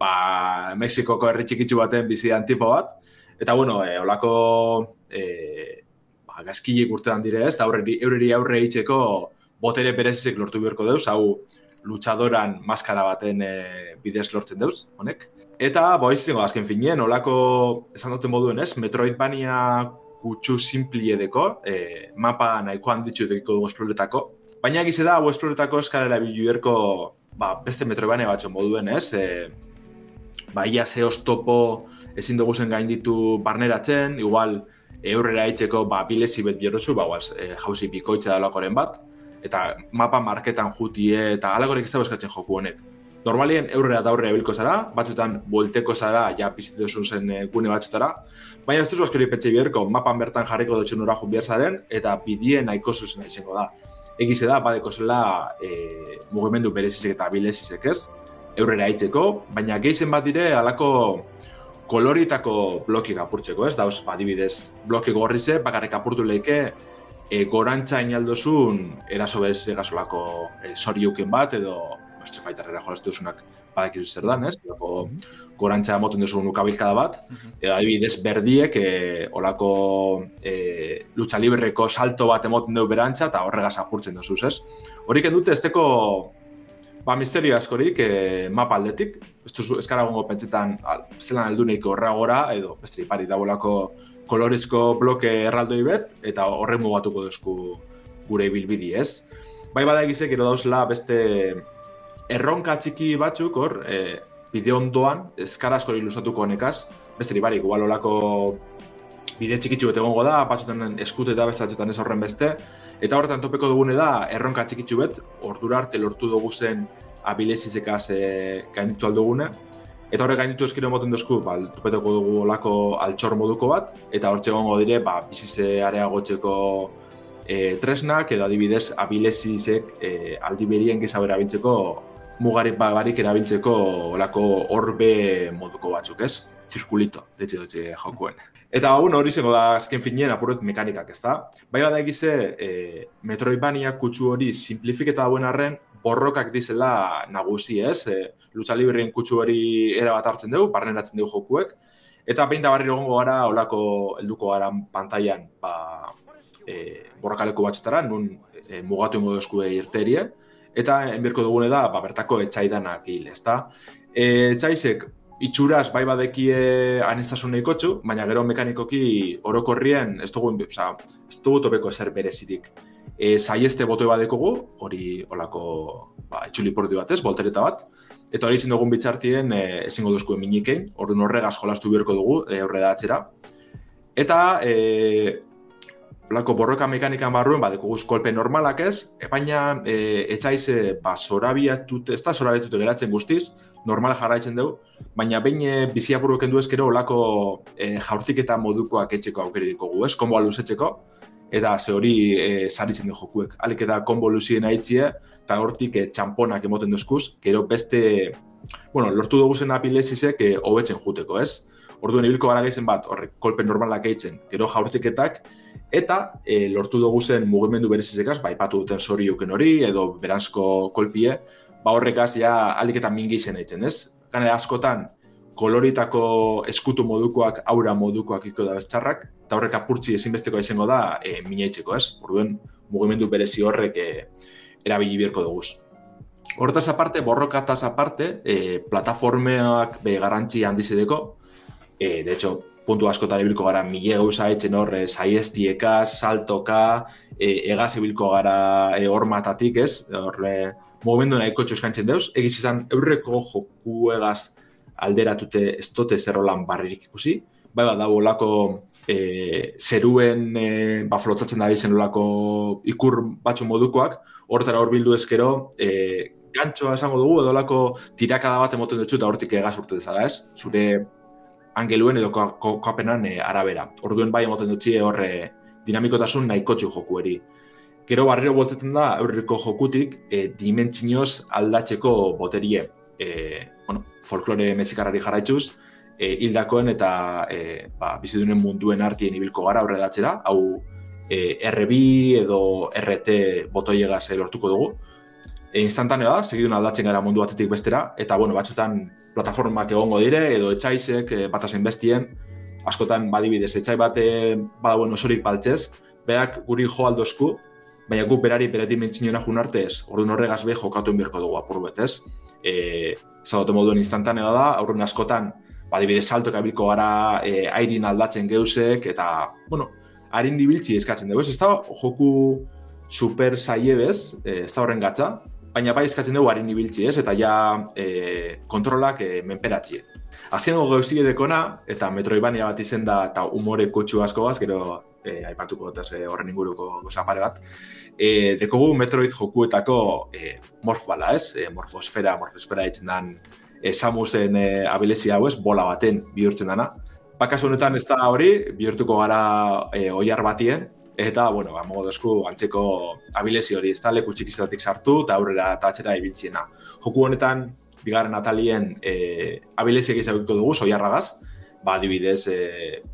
ba, Mexikoko herri txikitsu baten bizidan tipo bat. Eta, bueno, e, olako e, ba, gazkilik urtean dire, ez? Da, aurreri, eureri aurre eitzeko botere berezizik lortu beharko deuz, hau luchadoran maskara baten e, bidez lortzen deuz, honek. Eta, boiz izango azken finien, olako, esan duten moduen ez, Metroidvania kutsu simpli edeko, e, mapa nahiko handitxu dugu esploretako. Baina egize da, hau esploretako eskalera bilu ba, beste Metroidvania batxo moduen ez, e, ba, ia ze topo ezin dugu zen gain ditu barneratzen, igual, eurrera aitzeko ba, bilezi bet bierozu, ba, guaz, e, jauzi bikoitza dalakoren bat, eta mapa marketan jutie eta alagorik ez da eskatzen joku honek. Normalien eurrera da aurrera bilko zara, batzutan volteko zara, ja pizitu zen e, gune batzutara, baina ez duzu askori petxe bierko, mapan bertan jarriko dutxen nora jun zaren, eta bidie nahiko zuzen izango da. Egize da, badeko zela e, mugimendu berezizek eta bilezizek ez, eurrera aitzeko, baina gehizen bat dire, alako koloritako bloki apurtzeko, ez? Dauz, adibidez, bloki gorri ze, bakarrik apurtu lehike, e, gorantza inaldozun eraso bez egasolako e, bat, edo Street Fighterera jolaztu duzunak badakizu zer dan, ez? Dago, gorantza moten duzu nukabilkada bat, edo adibidez, berdiek, e, olako e, lucha libreko salto bat emoten dugu berantza, eta horregaz apurtzen duzu, ez? Horik endute, ez teko Ba, misterio askorik, e, mapa aldetik, ez duzu, ez gongo pentsetan, zelan aldu horra edo, bestri, pari dagoelako kolorizko bloke erraldoi bet, eta horren mugatuko duzku gure bilbidi, ez? Bai bada egizek, ero dauzela, beste erronka txiki batzuk, hor, e, bide ondoan, eskara askori lusatuko honekaz, bestri, bari, igual olako bide txikitzu bete gongo da, batzutan eskute eta bestatzutan ez horren beste, Eta horretan topeko dugune da, erronka txikitsu bet, ordura arte lortu dugu zen abilezizekaz e, gainditu aldugune. Eta horrek gainditu eskiro moten duzku, ba, topeteko dugu olako altxor moduko bat, eta hortxe gongo dire, ba, bizize areagotzeko e, tresnak, edo adibidez abilezizek e, aldi berien gizau erabiltzeko, mugarik barik erabiltzeko olako orbe moduko batzuk, ez? Zirkulito, detxe dutxe jokuen. Eta bueno, hori zengo da azken finien apuret mekanikak, ezta? Bai bada egize, e, Metroidvania kutsu hori simplifiketa dauen arren, borrokak dizela nagusi, ez? E, Lucha Libreen kutsu hori era bat hartzen dugu, barneratzen dugu jokuek. Eta behin da barri egongo gara, olako helduko gara pantailan, ba, e, borrokaleko batxetara, nun e, mugatu ingo duzku irterie. Eta enbirko dugune da, ba, bertako etxaidanak hil, ezta? E, etxaizek, itxuraz bai badekie anestasun nahiko baina gero mekanikoki orokorrien ez dugu, oza, ez dugu topeko zer berezirik. E, Zaieste boto badekogu, hori olako ba, etxuli porti bat ez, voltereta bat, eta hori dugun bitxartien e, ezingo duzku eminikein, hori horregaz jolastu beharko dugu, e, horre da atxera. Eta, e, Lako borroka mekanika barruen, ba, kolpe normalak ez, e, baina e, ba, zorabiatut, ez da zorabiatute geratzen guztiz, normal jarraitzen dugu, baina behin e, bizi apurruken du ezkero, olako e, jaurtik eta modukoak etxeko aukeri dikogu, ez, komboa luzetzeko, eta ze hori e, saritzen du jokuek. Alik eta kombo luzien aitzie, eta hortik e, txamponak emoten duzkuz, gero beste, bueno, lortu dugu zen apilezizek e, hobetzen juteko, ez? Orduan ibilko gara gehizen bat, horrek, kolpe normalak eitzen, gero jaurtiketak, eta e, lortu dugu zen mugimendu berezizekaz, bai patu duten soriuken hori, edo beransko kolpie, ba horrekaz ja alik eta mingi izen eitzen, ez? Gane askotan, koloritako eskutu modukoak, aura modukoak iko da beztxarrak, eta horrek apurtzi ezinbesteko izango da e, minaitzeko, ez? Orduen mugimendu berezi horrek e, erabili bierko dugu. Hortaz aparte, borrokataz aparte, e, plataformeak be garantzi handizideko, e, de hecho, puntu askotan ibilko gara mile gauza etxen horre, saiestieka, saltoka, e, egaz ibilko gara e, hormatatik, ez? Horre, momentu nahiko txuskantzen deuz, egiz izan, eurreko joku egaz alderatute ez dote zerrolan barririk ikusi, bai bat dago olako e, zeruen e, ba, flotatzen da bizen olako ikur batzu modukoak, hortara hor bildu ezkero, e, gantxoa esango dugu, edo olako tirakada bat emoten dutxu eta hortik egaz urte dezala, ez? Zure angeluen edo kokapenan e, arabera. Orduen bai emoten dutxi horre dinamikotasun nahikotxu jokueri. Gero barriro boltetzen da, aurriko jokutik, e, dimentsinoz aldatzeko boterie. E, bueno, folklore mezikarrari jarraitzuz, e, hildakoen eta e, ba, bizidunen munduen artien ibilko gara datzera, hau e, RB edo RT botoiegaz lortuko dugu. E, instantanea da, segidun aldatzen gara mundu batetik bestera, eta bueno, batzutan plataformak egongo dire, edo etxaizek, e, batasen bestien, askotan badibidez, etxai bate badauen osorik baltzez, beak guri jo aldozku, baina gu berari bere dimentsiona jun arte ez, orduan horregaz be jokatu inbirko dugu apur bet, ez? E, zagote moduen instantanea da, aurren askotan, badibide salto kabilko gara e, airin aldatzen geusek, eta, bueno, harin dibiltzi eskatzen dugu? Ez da joku super saiebez, e, ez da horren gatza, baina bai eskatzen dugu harin ibiltzi ez, eta ja e, kontrolak e, menperatzie. Azkengo gauzi edekona, eta metroibania bat izen da, eta umore kutsu asko baz, gero e, aipatuko dut e, horren inguruko goza pare bat, e, dekogu metroid jokuetako e, morf bala ez, e, morfosfera, morfosfera ditzen dan, e, Samusen e, abilezia hau ez, bola baten bihurtzen dana. Bakasu honetan ez da hori, bihurtuko gara e, oiar batien, Eta, bueno, ba, mogo dozku antzeko abilezi hori, ez da, leku txikizetatik sartu eta aurrera eta atzera ibiltziena. Joku honetan, bigarren atalien e, abileziak izabiko dugu, soiarragaz, ba, adibidez, e,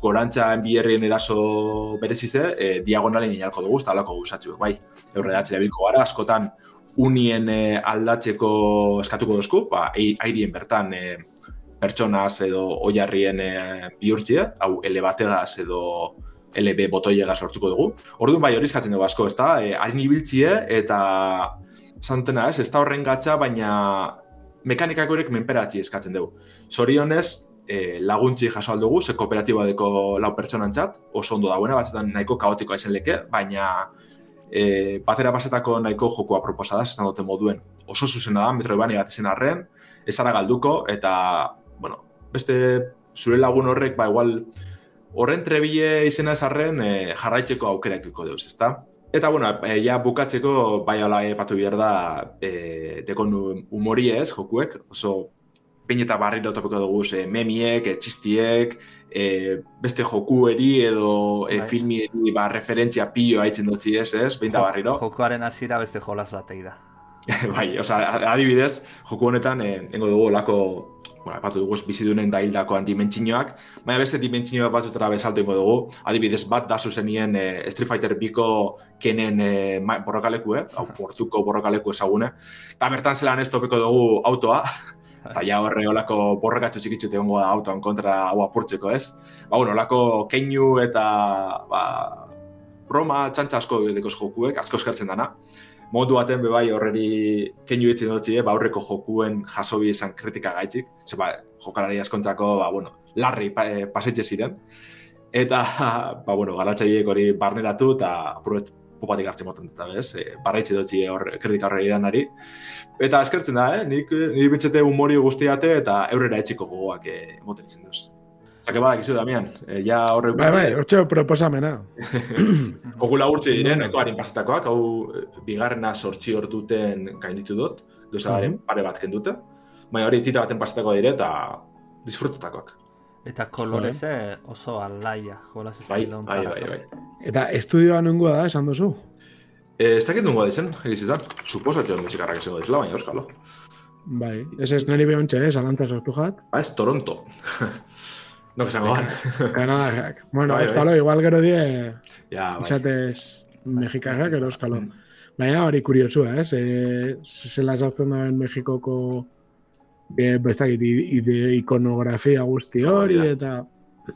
gorantza enbierrien eraso berezize, e, diagonalen inalko dugu, ez da, alako guzatxuek, bai. Aurrera atzera ibilko gara, askotan unien e, aldatzeko eskatuko dozku, ba, airien bertan e, pertsonaz edo oiarrien e, bihurtzia, hau elebategaz edo LB botoiega sortuko dugu. Orduan bai hori eskatzen dugu asko, ezta? E, harin ibiltzie eta santena ez, ez da horren gatza, baina mekanikak horrek menperatzi eskatzen dugu. Zorionez, e, laguntzi jaso aldugu, ze kooperatiba deko lau pertsonantzat, oso ondo dagoena, batzutan nahiko kaotikoa izan leke, baina e, batera basetako nahiko jokoa proposa da, zesan dute moduen. Oso zuzena da, metro bat izan arren, ez galduko, eta, bueno, beste zure lagun horrek, ba, igual, horren trebile izena esarren e, jarraitzeko aukerakiko deuz, ezta? Eta, bueno, e, ja bukatzeko, bai ala epatu behar da, e, dekon humori ez, jokuek, oso pein eta barri topiko dugu, e, memiek, e, txistiek, e, beste jokueri edo e, filmieri ba, referentzia pilo haitzen dutzi ez, ez, behin da barri Jokuaren hasiera beste jolaz batei da. (laughs) bai, oza, adibidez, joku honetan, e, dengo dugu lako bueno, epatu dugu bizidunen da hildakoan dimentsinoak, baina beste dimentsinoak batzutara bezaltu ingo dugu, adibidez bat da zuzenien e, Street Fighter biko kenen e, borrokaleku, eh? hau portuko borrokaleku ezagune, eta bertan zelan ez topiko dugu autoa, (laughs) eta ja horre olako borrokatxo txikitzu egongo da autoan kontra hau apurtzeko ez. Ba, bueno, olako keinu eta ba, broma txantxa asko dekoz jokuek, asko eskertzen dana modu baten bebai horreri keinu ditzen dutzi, eh? ba, aurreko jokuen jasobi izan kritika gaitzik, ze ba, jokalari askontzako, ba, bueno, larri pa, e, ziren, eta, (laughs) ba, bueno, garatzaileek hori barneratu, eta apurbet popatik hartzen moten dut, bez? E, barraitzi dutzi hor kritika horreri danari. Eta eskertzen da, eh? Nik, nire bitxete humori guztiate eta eurrera etxiko gogoak eh, moten duz. Zake badak izu, Damian, e, ja horrek... Bai, bai, hortxe proposamena. (clears throat) Ogula urtsi diren, eko harin pasetakoak, hau bigarrena sortzi hor duten gainditu dut, duzagaren mm pare bat kendute. Baina hori tita baten pasetako dire eta disfrutatakoak. Eta kolorez oso alaia, jolaz bai, estilon. Bai, bai, bai, bai. Eta estudioa nungoa da, esan duzu? Eh, ez dakit nungoa dizen, egizitan. Suposat joan musikarrak esango dizela, baina euskalo. Bai, ez ez niri behontxe, eh, salantza sortu jat. Ba, ez Toronto. (laughs) No que se van. Canadá. Bueno, bai, bai. (laughs) igual gero die... Ja, bai. Izatez Mexikaga, gero eskalo. Mm. Baina hori kuriosua, eh? Se, se la zartzen da en Mexikoko e, bezakit, ide ikonografia guzti hori, eta...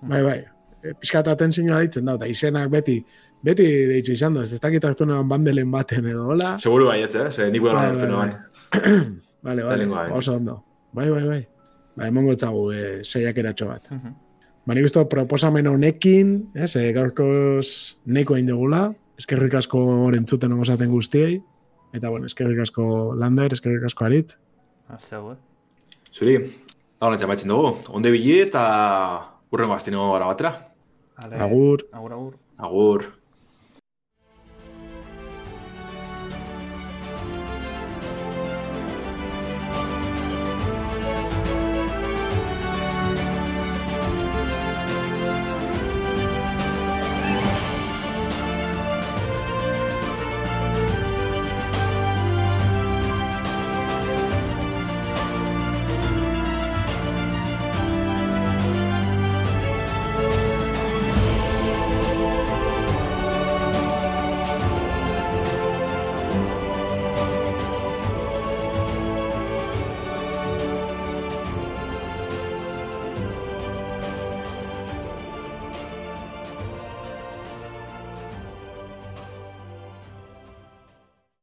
Bai, bai. E, Piskat atentzioa ditzen da, eta izenak beti, beti deitzu izan da, ez dakit hartu nagoen bandelen baten edo, hola? Seguro bai, eh? Se, nik bai, hartu nagoen. (clears throat) Vale, vale, oso ondo. Bai, bai, bai. Ba, emongo etzagu e, zeiak eratxo bat. Uh -huh. Ba, nik uste proposamen honekin, ez, e, gaurkoz neko hain dugula, eskerrik asko orentzuten ogozaten guztiei, eta, bueno, eskerrik asko lander, eskerrik asko arit. Zeu, eh? Zuri, hau nintzen baitzen dugu, onde bili eta urrengo astino gara batera. Agur. Agur, agur. Agur.